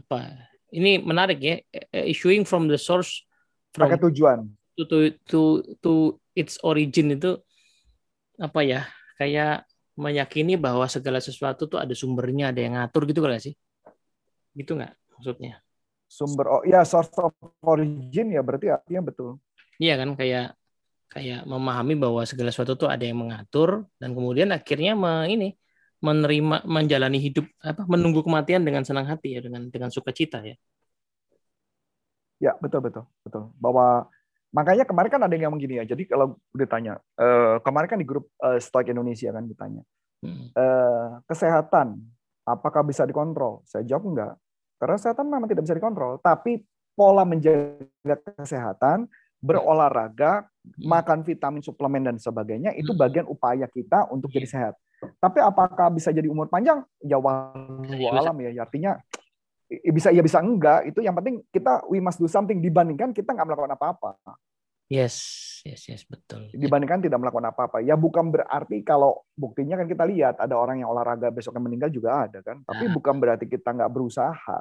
apa ini menarik ya eh, issuing from the source from Pakai tujuan. to to to, to its origin itu apa ya kayak meyakini bahwa segala sesuatu tuh ada sumbernya ada yang ngatur gitu kan sih gitu nggak maksudnya Sumber oh ya source of origin ya berarti artinya betul. iya kan kayak kayak memahami bahwa segala sesuatu tuh ada yang mengatur dan kemudian akhirnya me, ini menerima menjalani hidup apa menunggu kematian dengan senang hati ya dengan dengan sukacita ya Ya, betul betul, betul. Bahwa makanya kemarin kan ada yang ngomong gini ya. Jadi kalau ditanya, eh, kemarin kan di grup Stoik Indonesia kan ditanya, Hmm. eh, kesehatan apakah bisa dikontrol? Saya jawab enggak. Karena kesehatan memang tidak bisa dikontrol, tapi pola menjaga kesehatan, berolahraga, makan vitamin, suplemen dan sebagainya itu Hmm. bagian upaya kita untuk jadi sehat. Tapi apakah bisa jadi umur panjang? Ya alam ya. Artinya i- bisa ya bisa enggak. Itu yang penting kita we must do something dibandingkan kita nggak melakukan apa-apa. yes yes yes betul Dibandingkan tidak melakukan apa-apa. Ya bukan berarti kalau buktinya kan kita lihat ada orang yang olahraga besoknya meninggal juga ada kan. Tapi Nah. bukan berarti kita nggak berusaha.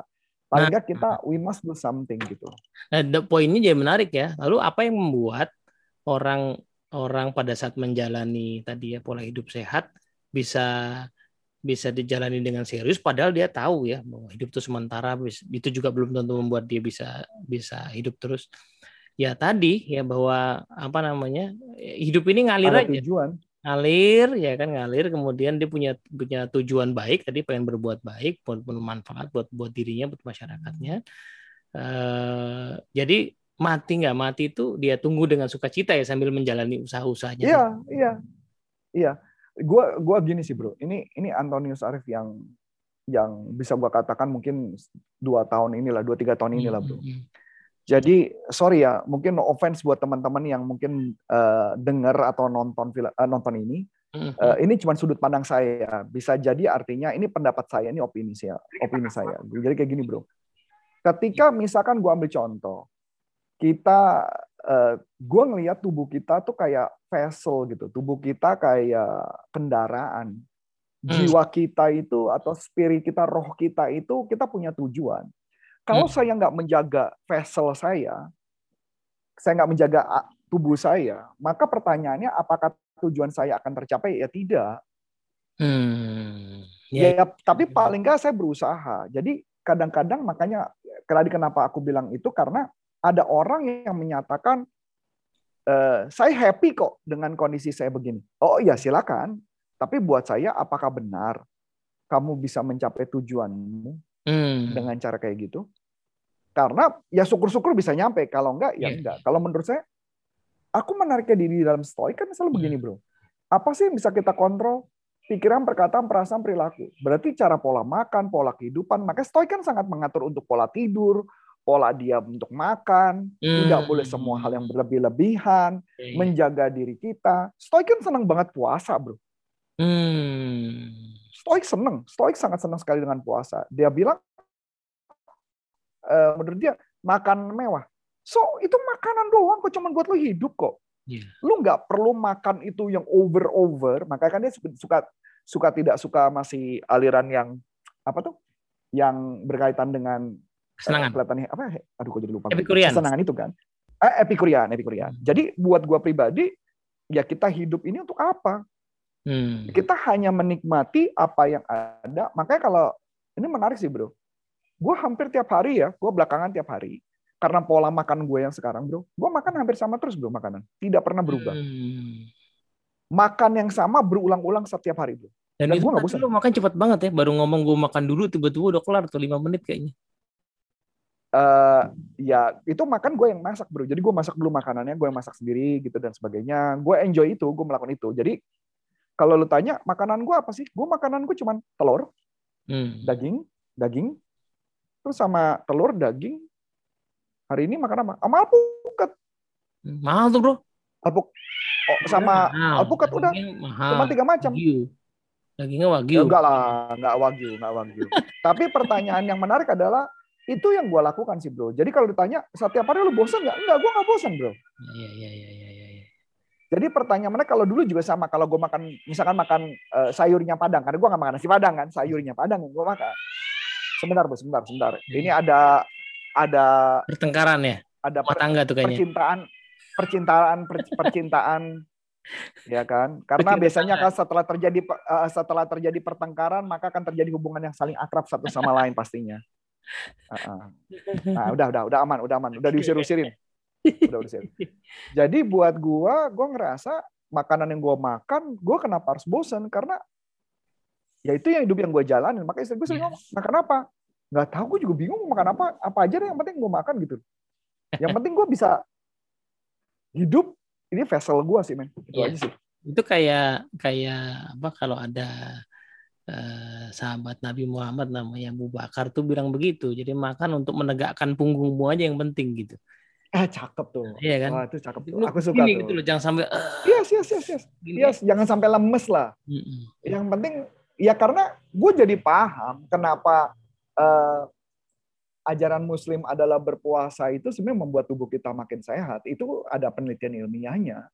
Paling Nah. nggak kita we must do something gitu. Nah, the poinnya jadi menarik ya. Lalu apa yang membuat orang orang pada saat menjalani tadi ya pola hidup sehat bisa bisa dijalani dengan serius padahal dia tahu ya bahwa hidup itu sementara itu juga belum tentu membuat dia bisa bisa hidup terus. Ya tadi ya bahwa apa namanya hidup ini ngalir Ada aja tujuan. Ngalir ya kan ngalir kemudian dia punya punya tujuan baik tadi pengen berbuat baik buat bermanfaat buat buat dirinya buat masyarakatnya eh jadi mati nggak mati itu dia tunggu dengan sukacita ya sambil menjalani usaha-usahanya Iya, iya, iya. Gua gua gini sih bro. Ini ini Antonius Arif yang yang bisa gua katakan mungkin dua tahun inilah, dua tiga tahun inilah bro. Hmm, hmm, Jadi sorry ya, mungkin no offense buat teman-teman yang mungkin eh, dengar atau nonton film eh, nonton ini. hmm, Eh, ini cuma sudut pandang saya. Bisa jadi artinya ini pendapat saya, ini opini saya, opini saya. Jadi kayak gini bro. Ketika misalkan gua ambil contoh, kita eh, gua ngelihat tubuh kita tuh kayak vessel gitu. Tubuh kita kayak kendaraan. Jiwa kita itu atau spirit kita, roh kita itu kita punya tujuan. Kalau Hmm. saya nggak menjaga vessel saya, saya nggak menjaga ah, tubuh saya, maka pertanyaannya apakah tujuan saya akan tercapai? Ya tidak. hmm. Ya, ya, ya, tapi paling nggak saya berusaha. Jadi kadang-kadang makanya tadi kenapa aku bilang itu karena ada orang yang menyatakan eh, saya happy kok dengan kondisi saya begini. Oh iya silakan. Tapi buat saya apakah benar kamu bisa mencapai tujuanmu hmm. dengan cara kayak gitu? Karena ya syukur-syukur bisa nyampe. Kalau enggak ya Iya. enggak. Kalau menurut saya aku menariknya diri dalam stoik kan misalnya begini Hmm. bro. Apa sih yang bisa kita kontrol? Pikiran, perkataan, perasaan, perilaku. Berarti cara pola makan, pola kehidupan. Maka stoik kan sangat mengatur untuk pola tidur, pola dia untuk makan, tidak boleh semua hal yang Hmm. berlebih-lebihan, Oke. menjaga diri kita. Stoik kan senang banget puasa, bro. Hmm. Stoik seneng, Stoik sangat senang sekali dengan puasa. Dia bilang, eh, menurut dia makan mewah. So itu makanan doang kok, cuman buat lo hidup kok. Iya. Lu nggak perlu makan itu yang over over. Makanya kan dia suka suka tidak suka masih aliran yang apa tuh? Yang berkaitan dengan eh, Kesenangan. kelihatannya apa? Aduh, kok jadi lupa. Epikurian. Kesenangan itu kan. Eh, epikurian, epikurian. Hmm. Jadi buat gua pribadi, ya kita hidup ini untuk apa? Hmm. Kita hanya menikmati apa yang ada. Makanya kalau ini menarik sih bro. Gue hampir tiap hari ya, gue belakangan tiap hari. Karena pola makan gue yang sekarang bro, gue makan hampir sama terus bro makanan. Tidak pernah berubah. Hmm. Makan yang sama berulang-ulang setiap hari bro. Dan, Dan itu nggak tadi bosan. lu makan cepet banget ya. Baru ngomong gue makan dulu, tiba-tiba udah kelar tuh 5 menit kayaknya. eh ya itu makan gue yang masak bro. Jadi gue masak dulu makanannya, gue yang masak sendiri gitu dan sebagainya. Gue enjoy itu, gue melakukan itu. Jadi kalau lu tanya makanan gue apa sih? Gue makanan gue cuman telur, Hmm. daging, daging, terus sama telur, daging. Hari ini makan apa? Sama alpukat. Mahal tuh bro. Alpuk, oh, sama Mahal. alpukat udah. Mahal. Cuma tiga macam. Wagyu. Dagingnya Ya, wagyu. enggak lah, enggak wagyu, enggak wagyu. Tapi pertanyaan yang menarik adalah itu yang gue lakukan sih bro. Jadi kalau ditanya setiap hari lu bosan nggak? Enggak, gue nggak bosan bro. Iya, iya, iya, iya, iya. iya. Jadi pertanyaan mana kalau dulu juga sama. Kalau gue makan, misalkan makan eh, sayurnya padang, karena gue nggak makan nasi padang kan, sayurnya padang yang gue makan. Sebentar bro, sebentar, sebentar. Ini ada ada Pertengkaran ya. ada Rumah tangga tuh kayaknya. percintaan, percintaan, per- percintaan, ya kan? Karena Percintaan. biasanya kan setelah terjadi eh, setelah terjadi pertengkaran, maka akan terjadi hubungan yang saling akrab satu sama lain pastinya. Heeh. Nah, udah, udah, udah aman, udah aman, udah diusir-usirin, udah usir. Jadi buat gua, gua ngerasa makanan yang gua makan, gua kenapa harus bosan? Karena ya itu yang hidup yang gua jalanin. Makanya istri gue sering ngomong, makan apa? Nggak tahu, gue juga bingung makan apa. Apa aja deh, yang penting gua makan gitu. Yang penting gua bisa hidup. Ini vessel gua sih, men. Itu Iya. aja sih. Itu kayak kayak apa kalau ada eh, sahabat Nabi Muhammad namanya Abu Bakar tuh bilang begitu. Jadi makan untuk menegakkan punggungmu aja yang penting gitu. Eh, cakep tuh. Iya kan? Wah, itu cakep tuh. Lu Aku suka gini tuh. gitu loh, jangan sampai eh, Yes, yes, yes, yes. gini. Yes, jangan sampai lemes lah. Mm-mm. Yang penting ya karena gue jadi paham kenapa eh, ajaran Muslim adalah berpuasa itu sebenarnya membuat tubuh kita makin sehat. Itu ada penelitian ilmiahnya.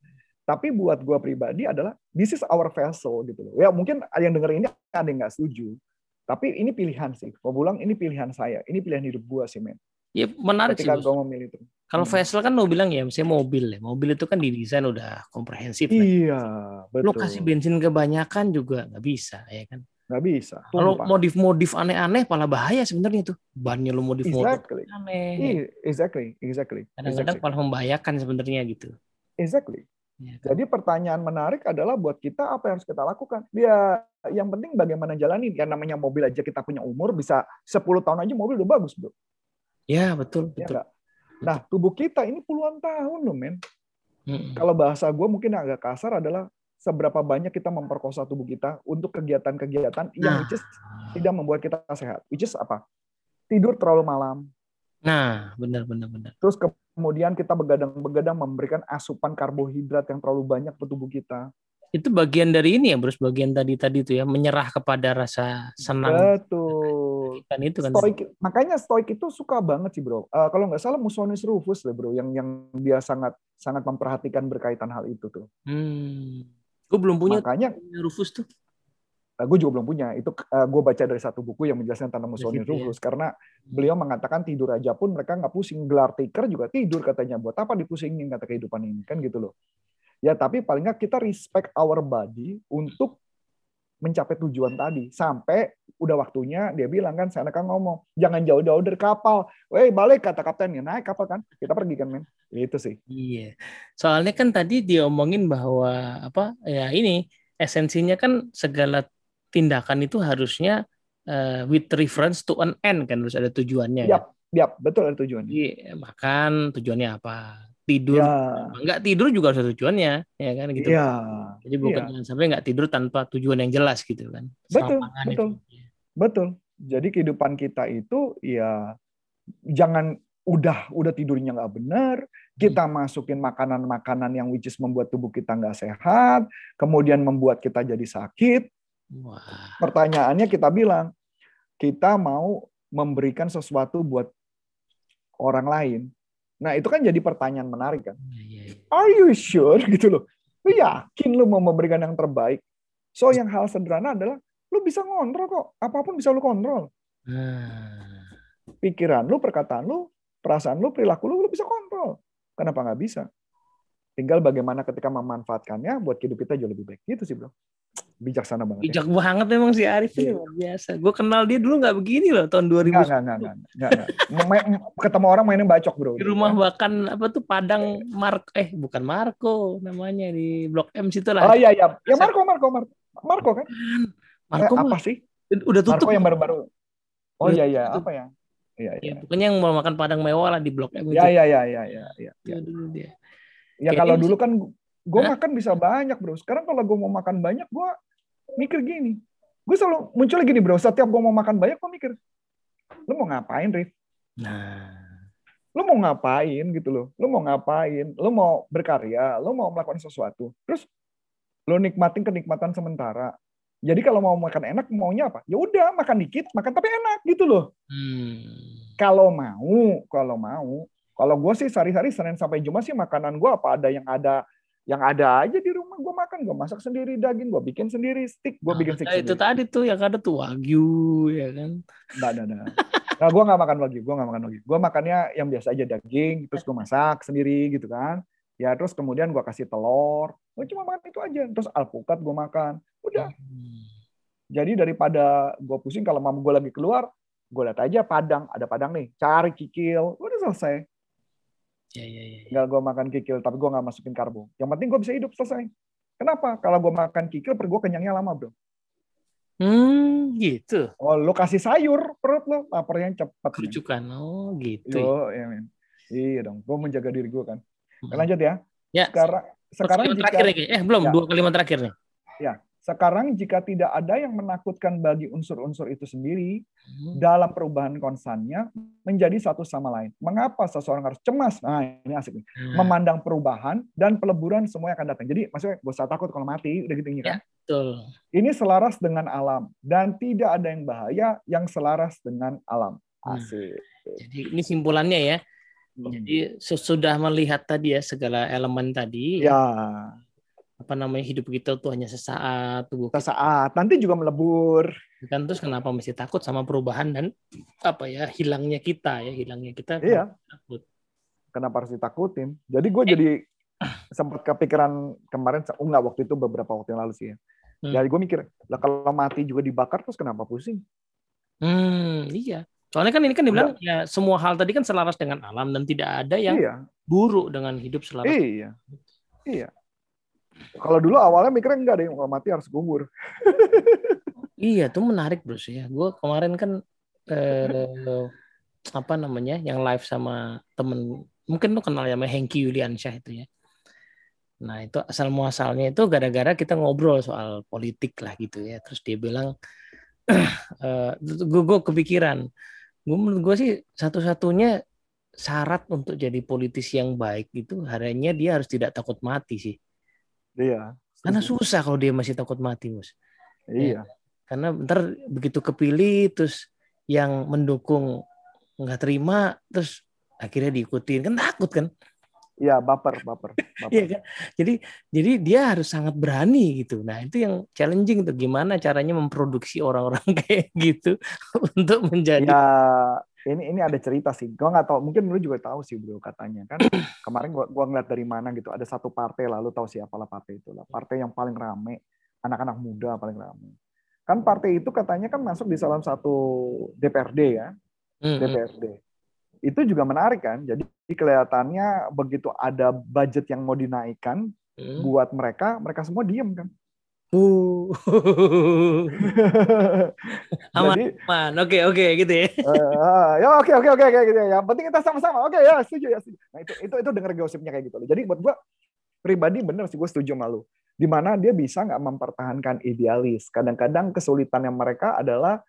Tapi buat gue pribadi adalah this is our vessel gitu loh. Ya mungkin yang denger ini ada yang nggak setuju. Tapi ini pilihan sih. Gue bilang ini pilihan saya. Ini pilihan hidup gue sih men. Ya menarik sih. Ketika gue memilih itu. Kalau Hmm. vessel kan lo bilang ya, misalnya mobil ya. Mobil itu kan didesain udah komprehensif. lah. Iya, Lo betul. kasih bensin kebanyakan juga nggak bisa ya kan. Nggak bisa. Kalau modif-modif aneh-aneh malah bahaya sebenarnya tuh. Bannya lo modif-modif Exactly. aneh. Iya, exactly, exactly, Kadang-kadang exactly. malah membahayakan sebenarnya gitu. exactly. Ya kan? Jadi pertanyaan menarik adalah buat kita apa yang harus kita lakukan? Ya, yang penting bagaimana jalanin. Yang namanya mobil aja kita punya umur bisa 10 tahun aja mobil udah bagus, Bro. Ya betul Ya betul. nggak? Nah, tubuh kita ini puluhan tahun loh, men. Mm-mm. Kalau bahasa gue mungkin agak kasar adalah seberapa banyak kita memperkosa tubuh kita untuk kegiatan-kegiatan yang Nah. which is tidak membuat kita sehat. Which is apa? Tidur terlalu malam. Nah, benar benar benar. Terus kemudian kita begadang-begadang memberikan asupan karbohidrat yang terlalu banyak ke tubuh kita. Itu bagian dari ini ya, Bros, bagian tadi-tadi itu ya, menyerah kepada rasa senang Betul. Kan itu kan. Stoik, makanya Stoik itu suka banget sih bro. Eh, kalau nggak salah Musonius Rufus deh bro, yang yang dia sangat sangat memperhatikan berkaitan hal itu tuh. Hmm. Gue belum punya Makanya Rufus tuh. gue juga belum punya. Itu gue baca dari satu buku yang menjelaskan tentang Musonius ya. Rufus karena beliau mengatakan tidur aja pun mereka nggak pusing. Gelar tikar juga tidur katanya. Buat apa dipusingin kata kehidupan ini kan gitu loh. Ya tapi paling nggak kita respect our body untuk mencapai tujuan tadi sampai udah waktunya dia bilang kan saya kan ngomong jangan jauh-jauh dari kapal, weh balik kata kaptennya naik kapal kan kita pergi kan men itu sih Iya. Soalnya kan tadi dia omongin bahwa apa ya ini esensinya kan segala tindakan itu harusnya eh, with reference to an end kan harus ada tujuannya. Yap, yap betul ada tujuannya. Jadi makan tujuannya apa? Tidur Ya, nggak tidur juga harus ada tujuannya ya kan gitu. ya, Jadi bukan jangan sampai nggak tidur tanpa tujuan yang jelas gitu kan. Betul, betul. itu. betul. Jadi kehidupan kita itu ya jangan udah udah tidurnya nggak benar, kita masukin makanan-makanan yang which is membuat tubuh kita nggak sehat, kemudian membuat kita jadi sakit. Wah. Pertanyaannya kita bilang, kita mau memberikan sesuatu buat orang lain. Nah itu kan jadi pertanyaan menarik kan. Iya, iya, iya. Are you sure gitu loh? Lu yakin lu mau memberikan yang terbaik? So yang hal sederhana adalah lu bisa ngontrol kok. Apa pun bisa lu kontrol. Nah, Pikiran lu, perkataan lu, perasaan lu, perilaku lu, lu bisa kontrol. Kenapa nggak bisa? Tinggal bagaimana ketika memanfaatkannya buat hidup kita jauh lebih baik. Gitu sih bro. Bijaksana banget. Ya. bijak banget memang si Arif ini Iya. luar biasa. Gue kenal dia dulu nggak begini loh tahun 2000 Nggak, nggak, nggak, nggak, nggak, nggak. Main- ketemu orang mainnya bacok bro. di rumah bahkan apa tuh Padang Mark eh bukan Marco namanya di Blok M situ Oh lah. iya iya. Ya Marco, Marco, Marco. Marco kan? Marco Eh, apa sih? udah tutup. Marco yang baru-baru. Oh iya iya. Apa ya? Iya Ya, iya. pokoknya yang mau makan Padang mewah lah di Blok M itu. Ya ya ya ya ya. ya. Itu dulu dia. Ya Kayaknya kalau dulu kan gue Hah? makan bisa banyak bro. Sekarang kalau gue mau makan banyak, gue mikir gini. Gue selalu muncul gini bro. Setiap gue mau makan banyak, gue mikir, lu mau ngapain, Rif? Nah, Lu mau ngapain gitu loh? Lu mau ngapain? Lu mau berkarya? Lu mau melakukan sesuatu? Terus lu nikmatin kenikmatan sementara. Jadi kalau mau makan enak, maunya apa? Ya udah makan dikit, makan tapi enak gitu loh. hmm. Kalau mau, kalau mau, kalau gue sih sehari-hari Senin sampai Jumat sih makanan gue apa ada yang ada yang ada aja di rumah gue makan gue masak sendiri daging gue bikin sendiri stick gue Nah, bikin stick nah, itu sendiri. tadi tuh yang ada tuh wagyu ya kan. nggak ada nah, nah gue nggak makan lagi gue nggak makan lagi gue makannya yang biasa aja daging terus gue masak sendiri gitu kan. Ya terus kemudian gue kasih telur. Gue cuma makan itu aja. Terus alpukat gue makan. Udah. Hmm. jadi daripada gue pusing kalau mama gue lagi keluar gue lihat aja padang. Ada padang nih cari kikil udah selesai Ya ya ya. Nggak gue makan kikil, tapi gue nggak masukin karbo. Yang penting gue bisa hidup selesai. Kenapa? Kalau gue makan kikil, perut gue kenyangnya lama, bro. Hmm, gitu. Oh, lo kasih sayur, perut lo laparnya cepat. Kerucukan. Oh, gitu. Yo, ya. Iya dong, gue menjaga diri gue kan. Hmm. Lanjut ya. Ya. Sekarang, sekarang Kalimat jika, terakhir lagi. Eh, belum, Ya. dua kalimat terakhir nih. Sekarang jika tidak ada yang menakutkan bagi unsur-unsur itu sendiri Hmm. dalam perubahan konstannya menjadi satu sama lain. Mengapa seseorang harus cemas? Nah, ini asik nih. Nah, Memandang perubahan dan peleburan semua yang akan datang. Jadi maksudnya gak usah takut kalau mati, udah gitu kan. Ya. betul. Ini selaras dengan alam dan tidak ada yang bahaya yang selaras dengan alam. Hmm. Asik. Jadi ini simpulannya ya. Hmm. Jadi sesudah melihat tadi ya segala elemen tadi, Ya, apa namanya hidup kita tuh hanya sesaat, tubuh kita sesaat nanti juga melebur. kan terus kenapa mesti takut sama perubahan dan apa ya hilangnya kita ya hilangnya kita Iya. takut. Kenapa harus ditakutin? Jadi gue jadi sempat kepikiran kemarin, oh enggak waktu itu beberapa waktu yang lalu sih ya. Hmm. Jadi gue mikir, lah kalau mati juga dibakar terus kenapa pusing? Hmm, iya. Soalnya kan ini kan dibilang ya semua hal tadi kan selaras dengan alam dan tidak ada yang Iya, buruk dengan hidup selaras. iya, iya. Kalau dulu awalnya mikirnya enggak deh, kalau mati harus kubur. Iya, tuh menarik sih ya. Gue kemarin kan eh, apa namanya yang live sama temen mungkin lo kenal ya Hengki Yuliansyah itu ya. Nah itu asal muasalnya itu gara-gara kita ngobrol soal politik lah gitu ya. Terus dia bilang, gue gue kepikiran, gue menurut gue sih satu-satunya syarat untuk jadi politisi yang baik itu harinya dia harus tidak takut mati sih. Iya. Karena susah kalau dia masih takut mati, bos. Iya. karena ntar begitu kepilih terus yang mendukung nggak terima terus akhirnya diikutin kan takut kan Iya, baper, baper, baper. Iya kan jadi jadi dia harus sangat berani gitu nah itu yang challenging tuh gimana caranya memproduksi orang-orang kayak gitu untuk menjadi Ya, ini ini ada cerita sih. Gua nggak tahu, mungkin lu juga tahu sih bro katanya kan. Kemarin gua gua ngeliat dari mana gitu, ada satu partai lalu tahu siapa lah partai itu lah. Partai yang paling rame, anak-anak muda paling rame. Kan partai itu katanya kan masuk di salah satu DPRD ya, Hmm, hmm. DPRD. Itu juga menarik kan. Jadi kelihatannya begitu ada budget yang mau dinaikkan Hmm. buat mereka, mereka semua diem kan. Uh. aman Jadi aman oke oke gitu ya Eh, ya oke oke oke oke gitu ya. Yang penting kita sama-sama. Oke ya setuju ya. Setuju. Nah itu itu itu denger gosipnya kayak gitu loh. Jadi buat gua pribadi bener sih gue setuju sama lu. Di mana dia bisa nggak mempertahankan idealis. Kadang-kadang kesulitannya mereka adalah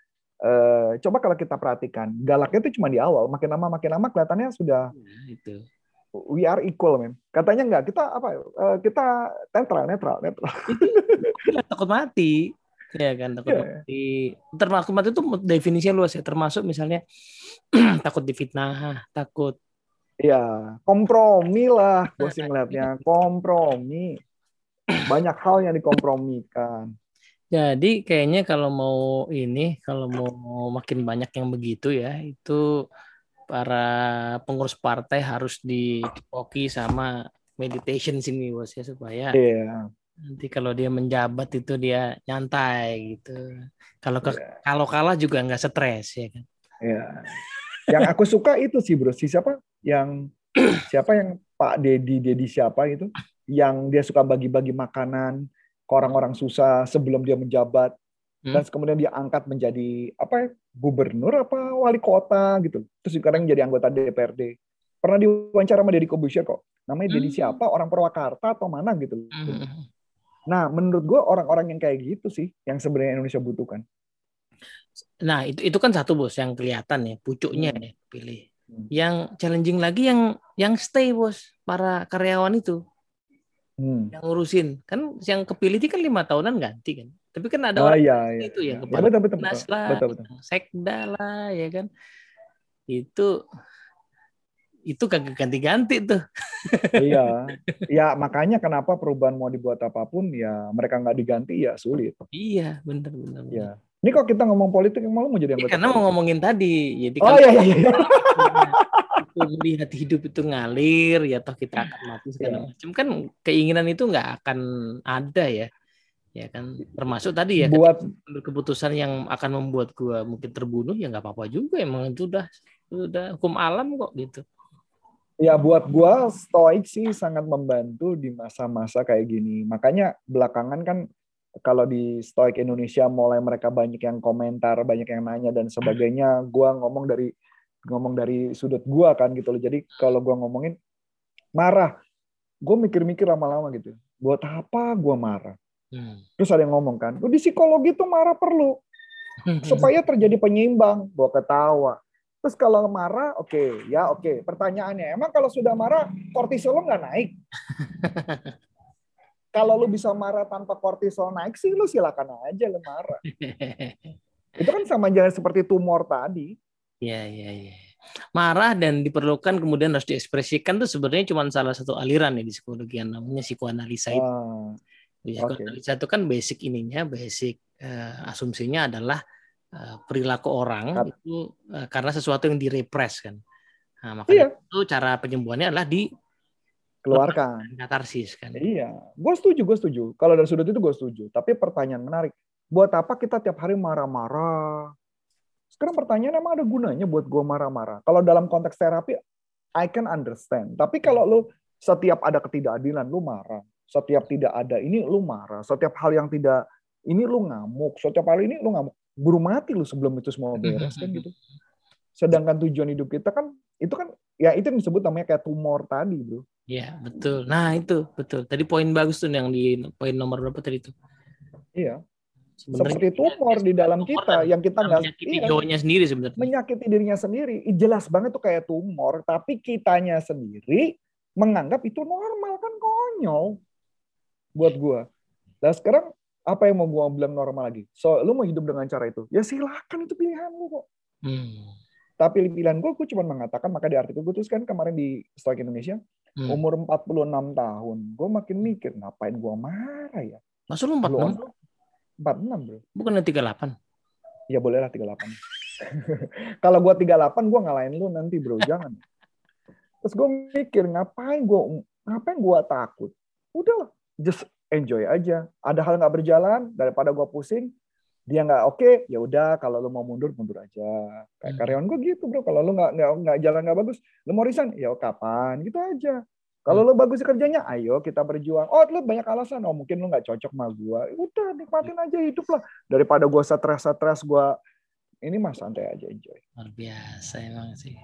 uh, coba kalau kita perhatikan, galaknya itu cuma di awal, makin lama makin lama kelihatannya sudah Nah, itu. We are equal, men. Katanya enggak, kita apa? Uh, kita netral, netral, netral. Gila, takut mati. Ya kan, takut Iya. mati. Termasuk mati itu definisinya luas ya. Termasuk misalnya takut difitnah, takut Iya, kompromi lah, gue sih ngeliatnya kompromi. Banyak hal yang dikompromikan. Jadi kayaknya kalau mau ini, kalau mau makin banyak yang begitu ya, itu para pengurus partai harus dipoki sama meditation sini bos ya supaya Iya, nanti kalau dia menjabat itu dia nyantai gitu. Kalau ke- Iya. kalau kalah juga nggak stres ya kan. iya. Yang aku suka itu sih bro, si siapa? Yang siapa yang Pak Dedi Dedi siapa itu? Yang dia suka bagi-bagi makanan ke orang-orang susah sebelum dia menjabat. Hmm. Dan kemudian dia angkat menjadi apa ya, gubernur apa wali kota gitu. Terus sekarang jadi anggota DPRD. Pernah diwawancara sama Deddy Kobusier kok. Namanya Dedi Hmm. siapa? Orang Purwakarta atau mana gitu. Mhm. Nah, menurut gue orang-orang yang kayak gitu sih yang sebenarnya Indonesia butuhkan. Nah itu itu kan satu bos yang kelihatan ya pucuknya Hmm. ya pilih. Hmm. Yang challenging lagi yang yang stay bos para karyawan itu Hmm. yang ngurusin kan yang kepilih itu kan lima tahunan ganti kan. Tapi kan ada Oh orang iya, iya. itu yang Ya, kepala betul, betul, dinas betul. lah, Betul, betul. yang sekda lah ya kan. Itu itu kagak ganti-ganti tuh. iya. Ya, makanya kenapa perubahan mau dibuat apa pun ya mereka nggak diganti ya sulit. Iya bener bener. bener. Ya. Ini kok kita ngomong politik malu mau jadi Ya, anggota karena mau ngomongin tadi, jadi Oh kalau iya iya iya. itu melihat hidup itu ngalir ya toh kita akan mati segala Iya. macam kan keinginan itu nggak akan ada ya ya kan termasuk tadi ya Buat keputusan yang akan membuat gua mungkin terbunuh ya nggak apa-apa juga emang itu udah udah hukum alam kok gitu ya buat gua stoik sih sangat membantu di masa-masa kayak gini. Makanya belakangan kan kalau di stoik Indonesia mulai mereka banyak yang komentar, banyak yang nanya dan sebagainya, gua ngomong dari ngomong dari sudut gua kan gitu loh. Jadi kalau gua ngomongin marah, gue mikir-mikir lama-lama gitu. Buat apa gua marah? Hmm. Terus ada yang ngomong kan, "Oh, di psikologi tuh marah perlu supaya terjadi penyeimbang. Gua ketawa. Terus kalau marah, oke, ya oke. Pertanyaannya, emang kalau sudah marah, kortisol lo nggak naik? kalau lu bisa marah tanpa kortisol naik sih, lu silakan aja lu marah. Itu kan sama aja seperti tumor tadi. Ya ya ya marah dan diperlukan kemudian harus diekspresikan tuh sebenarnya cuma salah satu aliran ya di psikologi yang namanya psikoanalisa itu Oke. psikoanalisa itu kan basic ininya basic eh, asumsinya adalah eh, perilaku orang Kat- itu eh, karena sesuatu yang direpres kan nah, makanya Iya. itu cara penyembuhannya adalah di keluarkan. katarsis kan Iya, gue setuju, gue setuju. Kalau dari sudut itu gue setuju. Tapi pertanyaan menarik, buat apa kita tiap hari marah-marah? Sekarang pertanyaan emang ada gunanya buat gue marah-marah? Kalau dalam konteks terapi, I can understand. Tapi kalau lu setiap ada ketidakadilan, lu marah. Setiap tidak ada ini, lu marah. Setiap hal yang tidak, ini lu ngamuk. Setiap hal ini, lu ngamuk. Buru mati lu sebelum itu semua beres kan gitu. Sedangkan tujuan hidup kita kan, itu kan, ya itu yang disebut namanya kayak tumor tadi bro. ya betul nah itu betul tadi poin bagus tuh yang di poin nomor berapa tadi itu Iya. Sebenarnya seperti tumor di dalam tumor kita? yang kita nggak menyakiti iya, sendiri sebenarnya. Menyakiti dirinya sendiri. Jelas banget tuh kayak tumor tapi kitanya sendiri menganggap itu normal kan konyol buat gua. Nah sekarang apa yang mau gua bilang normal lagi? So lu mau hidup dengan cara itu? Ya silakan itu pilihan lu kok. Hmm. tapi pilihan gua gua cuma mengatakan maka di artikel gue tulis kan kemarin di Stoik Indonesia Hmm. umur 46 tahun. Gua makin mikir ngapain gua marah ya? Masa lu Lu 46 46 bro bukan 38 Ya boleh lah 38. Kalau gua 38 gua ngalahin lu nanti bro, jangan. Terus gue mikir ngapain gua ngapain gua takut? Udah just enjoy aja. Ada hal nggak berjalan daripada gua pusing, dia nggak oke, ya udah kalau lu mau mundur mundur aja. Kayak Hmm. karyawan gua gitu bro. Kalau lu nggak nggak jalan nggak bagus, lu mau resign, ya kapan? Gitu aja. Kalau lu bagus di kerjanya, ayo kita berjuang. Oh, lu banyak alasan. Oh, mungkin lu nggak cocok sama gua. Udah, nikmatin aja hidup lah. Daripada gua stres-stres, gua ini mah santai aja enjoy. luar biasa emang sih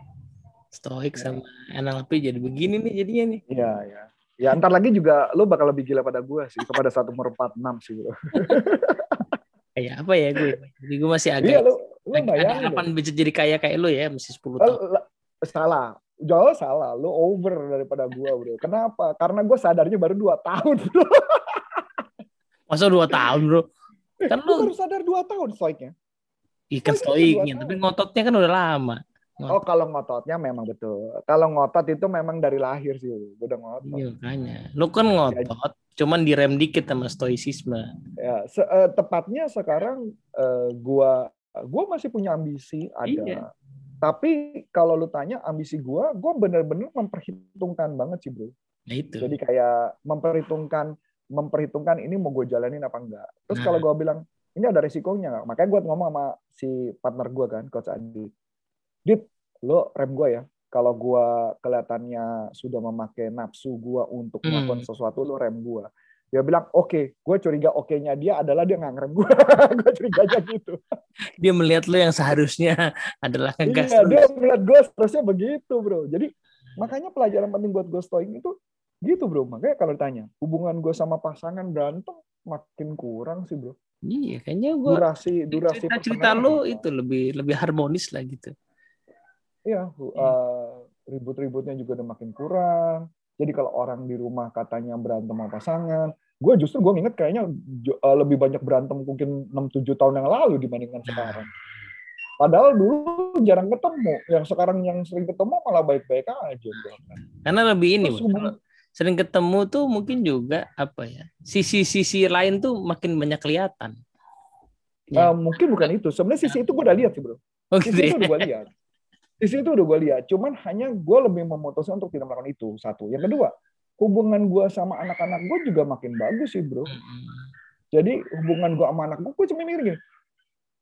stoik Ya. sama NLP jadi begini nih jadinya nih Iya, ya. Ya, ntar lagi juga lu bakal lebih gila pada gua sih, kepada satu umur 46 sih, kayak apa ya gue jadi gue masih agak Iya, lu Lu bayangin. Kapan bisa jadi kaya kayak lu ya, mesti 10 deh. tahun. Salah. Jauh salah. Lu over daripada gua, bro. Kenapa? Karena gue sadarnya baru 2 tahun, bro. Masa 2 tahun, Bro? Kan lu baru sadar 2 tahun stoiknya. ikan stoiknya dua tapi ngototnya kan udah lama. Oh, kalau ngototnya memang betul. Kalau ngotot itu memang dari lahir sih. Gue udah ngotot. Iya, makanya. Lu kan ngotot, cuman direm dikit sama stoicisme. Ya, se- eh, tepatnya sekarang eh, gua gua masih punya ambisi ada. Iya. Tapi kalau lu tanya ambisi gua, gua bener-bener memperhitungkan banget sih, Bro. Nah itu. Jadi kayak memperhitungkan memperhitungkan ini mau gue jalanin apa enggak. Terus Nah. kalau gua bilang ini ada resikonya nggak? Makanya gua ngomong sama si partner gua kan, coach Andi. Dit, lo rem gua ya. Kalau gua kelihatannya sudah memakai nafsu gua untuk Hmm. melakukan sesuatu, lo rem gua. Dia bilang, oke. Gue curiga oke-nya dia adalah dia nggak ngerem gue. gue curiga aja gitu. Dia melihat lu yang seharusnya adalah ngegas Iya, dia melihat gue seterusnya begitu, bro. Jadi makanya pelajaran penting buat gue stoik itu gitu, bro. Makanya kalau ditanya, hubungan gue sama pasangan berantem makin kurang sih, bro. Iya, kayaknya gua Durasi, durasi pertengkaran lu kurang. itu lebih lebih harmonis lah gitu. Iya, uh, ribut-ributnya juga udah makin kurang. Jadi kalau orang di rumah katanya berantem sama pasangan, gue justru gue inget kayaknya uh, lebih banyak berantem mungkin 6-7 tahun yang lalu dibandingkan sekarang. Padahal dulu jarang ketemu, yang sekarang yang sering ketemu malah baik-baik aja. Karena lebih ini, Terus Bro. sering ketemu tuh mungkin juga apa ya? Sisi-sisi lain tuh makin banyak kelihatan. Ya. Uh, mungkin bukan itu. Sebenarnya sisi itu gue udah lihat sih bro. Oh Sisi gitu ya. itu udah gue lihat. Sisi itu udah gue lihat. Cuman hanya gue lebih memutuskan untuk tidak melakukan itu. Satu. Yang kedua, hubungan gue sama anak-anak gue juga makin bagus sih bro. Jadi hubungan gue sama anak gue, gue cuma mikir gini,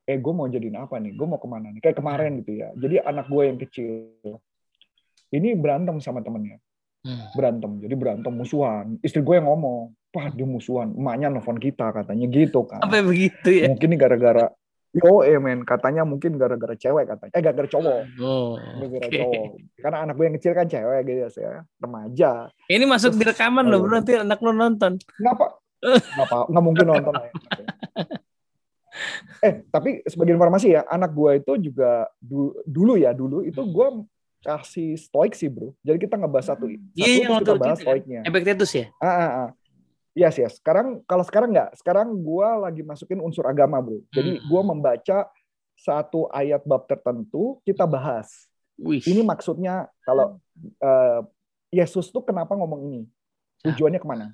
eh gue mau jadiin apa nih? Gue mau ke mana nih? Kayak kemarin gitu ya. Jadi anak gue yang kecil, ini berantem sama temennya. Hmm. Berantem. Jadi berantem musuhan. Istri gue yang ngomong, Wah dia musuhan. Emaknya nelfon kita katanya gitu kan. Sampai begitu ya. Mungkin ini gara-gara, yo eh men, katanya mungkin gara-gara cewek katanya. Eh gara-gara cowok. Oh. Gara-gara oke. cowok. Karena anak gue yang kecil kan cewek gitu ya. Remaja. Ini masuk di Terus, rekaman loh, bro. Nanti anak lu nonton. Ngapa? Ngapa? Nggak mungkin nonton ya. Eh, tapi sebagai informasi ya, anak gue itu juga du- dulu ya, dulu itu gue kasih stoik sih bro. Jadi kita ngebahas satu, Iya, yang terus kita bahas itu kan. stoiknya. Epictetus ya? Ah, ah, ah. Yes, yes. Sekarang kalau sekarang nggak. Sekarang gue lagi masukin unsur agama, bro. Jadi Hmm. gue membaca satu ayat bab tertentu, kita bahas. Wih. Ini maksudnya kalau eh, Yesus tuh kenapa ngomong ini? Tujuannya ke mana?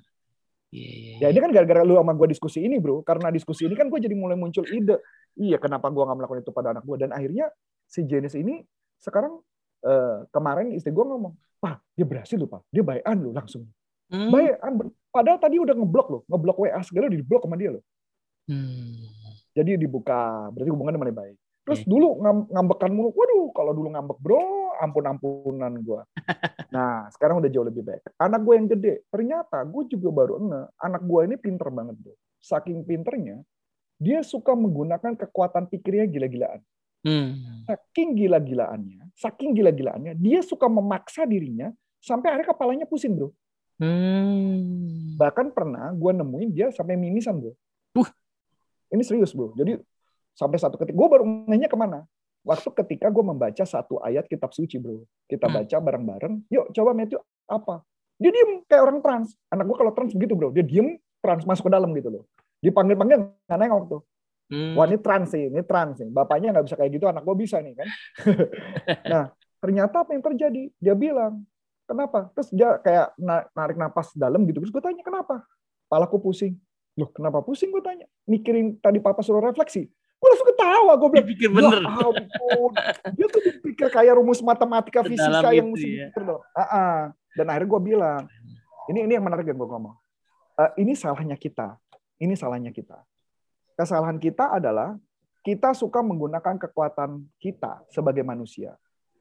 Iya, iya, Ya iya. ini kan gara-gara lu sama gue diskusi ini, bro. Karena diskusi ini kan gue jadi mulai muncul ide. Iya, kenapa gue nggak melakukan itu pada anak gue? Dan akhirnya si Jenis ini sekarang eh, kemarin istri gue ngomong, Pak, dia berhasil loh, Pak. Dia bayan loh langsung. Hmm. Bayan. Padahal tadi udah ngeblok loh. Ngeblok WA segala udah diblok sama dia loh. Hmm. Jadi dibuka. Berarti hubungannya mulai baik. Terus Oke. dulu ngam- ngambekan mulu. Waduh, kalau dulu ngambek bro, ampun-ampunan gue. Nah, sekarang udah jauh lebih baik. Anak gue yang gede, ternyata gue juga baru nge. Anak gue ini pinter banget bro. Saking pinternya, dia suka menggunakan kekuatan pikirnya gila-gilaan. Hmm. Saking gila-gilaannya, saking gila-gilaannya, dia suka memaksa dirinya sampai akhirnya kepalanya pusing bro. Hmm. Bahkan pernah gue nemuin dia sampai mimisan bro. Uh. Ini serius bro. Jadi sampai satu ketika, gue baru nanya ke mana? Waktu ketika gue membaca satu ayat kitab suci bro. Kita Hmm. baca bareng-bareng. Yuk coba Matthew apa? Dia diem kayak orang trans. Anak gue kalau trans begitu bro. Dia diem trans masuk ke dalam gitu loh. Dipanggil-panggil nggak nengok tuh. Hmm. Wah ini trans sih, ini trans nih. Bapaknya nggak bisa kayak gitu, anak gue bisa nih kan. nah ternyata apa yang terjadi? Dia bilang, kenapa? Terus dia kayak na- narik napas dalam gitu. Terus gue tanya kenapa? Palaku pusing. Loh kenapa pusing gue tanya? Mikirin tadi papa suruh refleksi. Gue langsung ketawa. Gue bilang, Dipikir ya bener. ampun. Dia tuh dipikir kayak rumus matematika fisika yang mesti ya. Ah, ah. Dan akhirnya gue bilang, ini ini yang menarik yang gue ngomong. Eh, ini salahnya kita. Ini salahnya kita. Kesalahan kita adalah kita suka menggunakan kekuatan kita sebagai manusia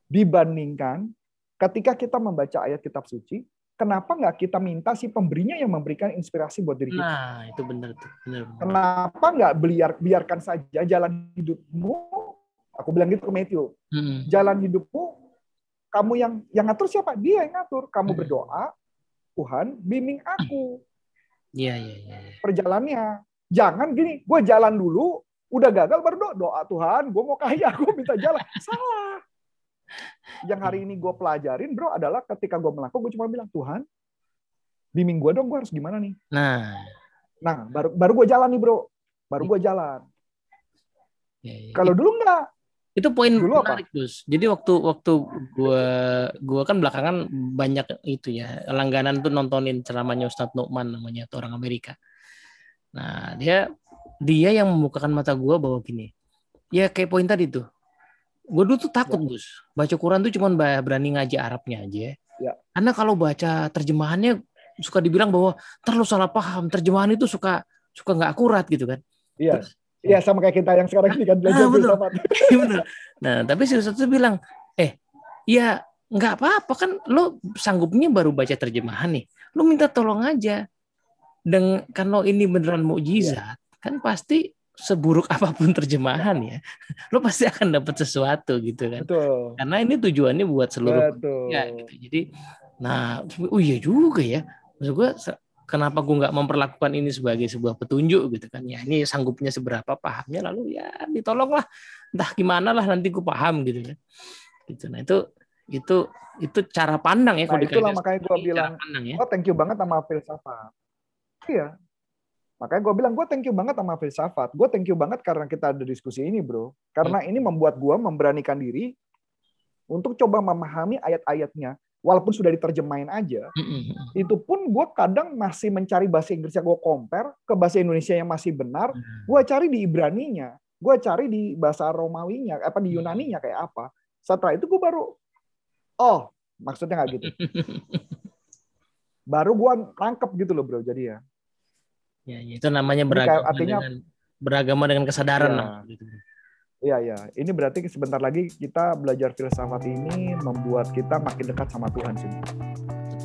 dibandingkan ketika kita membaca ayat kitab suci. Kenapa nggak kita minta si pemberinya yang memberikan inspirasi buat diri kita? Nah, itu bener tuh. Bener. Kenapa nggak biar, biarkan saja jalan hidupmu? Aku bilang gitu ke Matthew. Hmm. Jalan hidupmu, kamu yang yang ngatur siapa? Dia yang ngatur. Kamu Hmm. berdoa, Tuhan bimbing aku Iya, iya, iya. iya. perjalanannya. Jangan gini, gue jalan dulu, Udah gagal baru doa, doa Tuhan, gue mau kaya, gue minta jalan. Salah. Yang hari ini gue pelajarin bro adalah ketika gue melakukan, gue cuma bilang Tuhan, bimbing gue dong, gue harus gimana nih? Nah, Nah, baru baru gue jalan nih bro, baru gue jalan. ya, ya. Kalau dulu enggak, itu poin Dulu apa? menarik Gus. Jadi waktu waktu gua gua kan belakangan banyak itu ya langganan tuh nontonin ceramahnya Ustadz Nu'man namanya tuh orang Amerika. Nah dia dia yang membukakan mata gua bahwa gini, ya kayak poin tadi tuh. Gue dulu tuh takut Gus, baca Quran tuh cuman ba- berani ngaji Arabnya aja. Ya. Karena kalau baca terjemahannya suka dibilang bahwa terlalu salah paham, terjemahan itu suka suka nggak akurat gitu kan. iya, iya sama kayak kita yang sekarang ini kan belajar Ah, betul. filsafat. Iya bener. Nah, tapi si Ustadz tuh bilang, eh, ya nggak apa-apa kan lo sanggupnya baru baca terjemahan nih. Lo minta tolong aja. Dan kalau ini beneran mukjizat, kan pasti seburuk apa pun terjemahan ya, lo pasti akan dapat sesuatu gitu kan. Betul. Karena ini tujuannya buat seluruh Betul. ya gitu. Jadi, nah, oh iya juga ya. Maksud gue, kenapa gue nggak memperlakukan ini sebagai sebuah petunjuk gitu kan? Ya ini sanggupnya seberapa pahamnya, lalu ya ditolonglah, entah gimana lah nanti gue paham gitu kan. Gitu. Nah itu itu itu cara pandang ya Nah, kalau itulah makanya gue bilang, pandang ya. oh thank you banget sama filsafat. Iya. Makanya gue bilang, gue thank you banget sama filsafat. Gue thank you banget karena kita ada diskusi ini, bro. Karena Hmm. ini membuat gue memberanikan diri untuk coba memahami ayat-ayatnya. Walaupun sudah diterjemahin aja, Mm-mm. itu pun gue kadang masih mencari bahasa Inggris yang gue compare ke bahasa Indonesia yang masih benar. Hmm. Gue cari di Ibraninya, gue cari di bahasa Romawinya, apa di Yunaninya kayak apa. Setelah itu gue baru, oh maksudnya nggak gitu. Baru gue nangkep gitu loh bro. Jadi ya. Ya, ya, itu namanya beragama artinya- dengan beragama dengan kesadaran Ya. lah, gitu. Iya iya. Ini berarti sebentar lagi kita belajar filsafat ini membuat kita makin dekat sama Tuhan sih.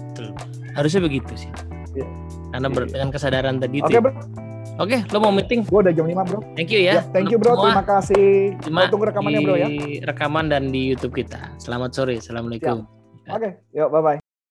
Betul. Harusnya begitu sih. Iya. Karena ber- Iya. dengan kesadaran tadi itu. Oke bro, Oke, lo mau meeting? gue udah jam 5 bro. Thank you ya. Ya, thank you bro. semua. Terima kasih. Cuma tunggu rekamannya bro ya. di rekaman dan di YouTube kita. Selamat sore. Assalamualaikum. Oke, yuk bye bye.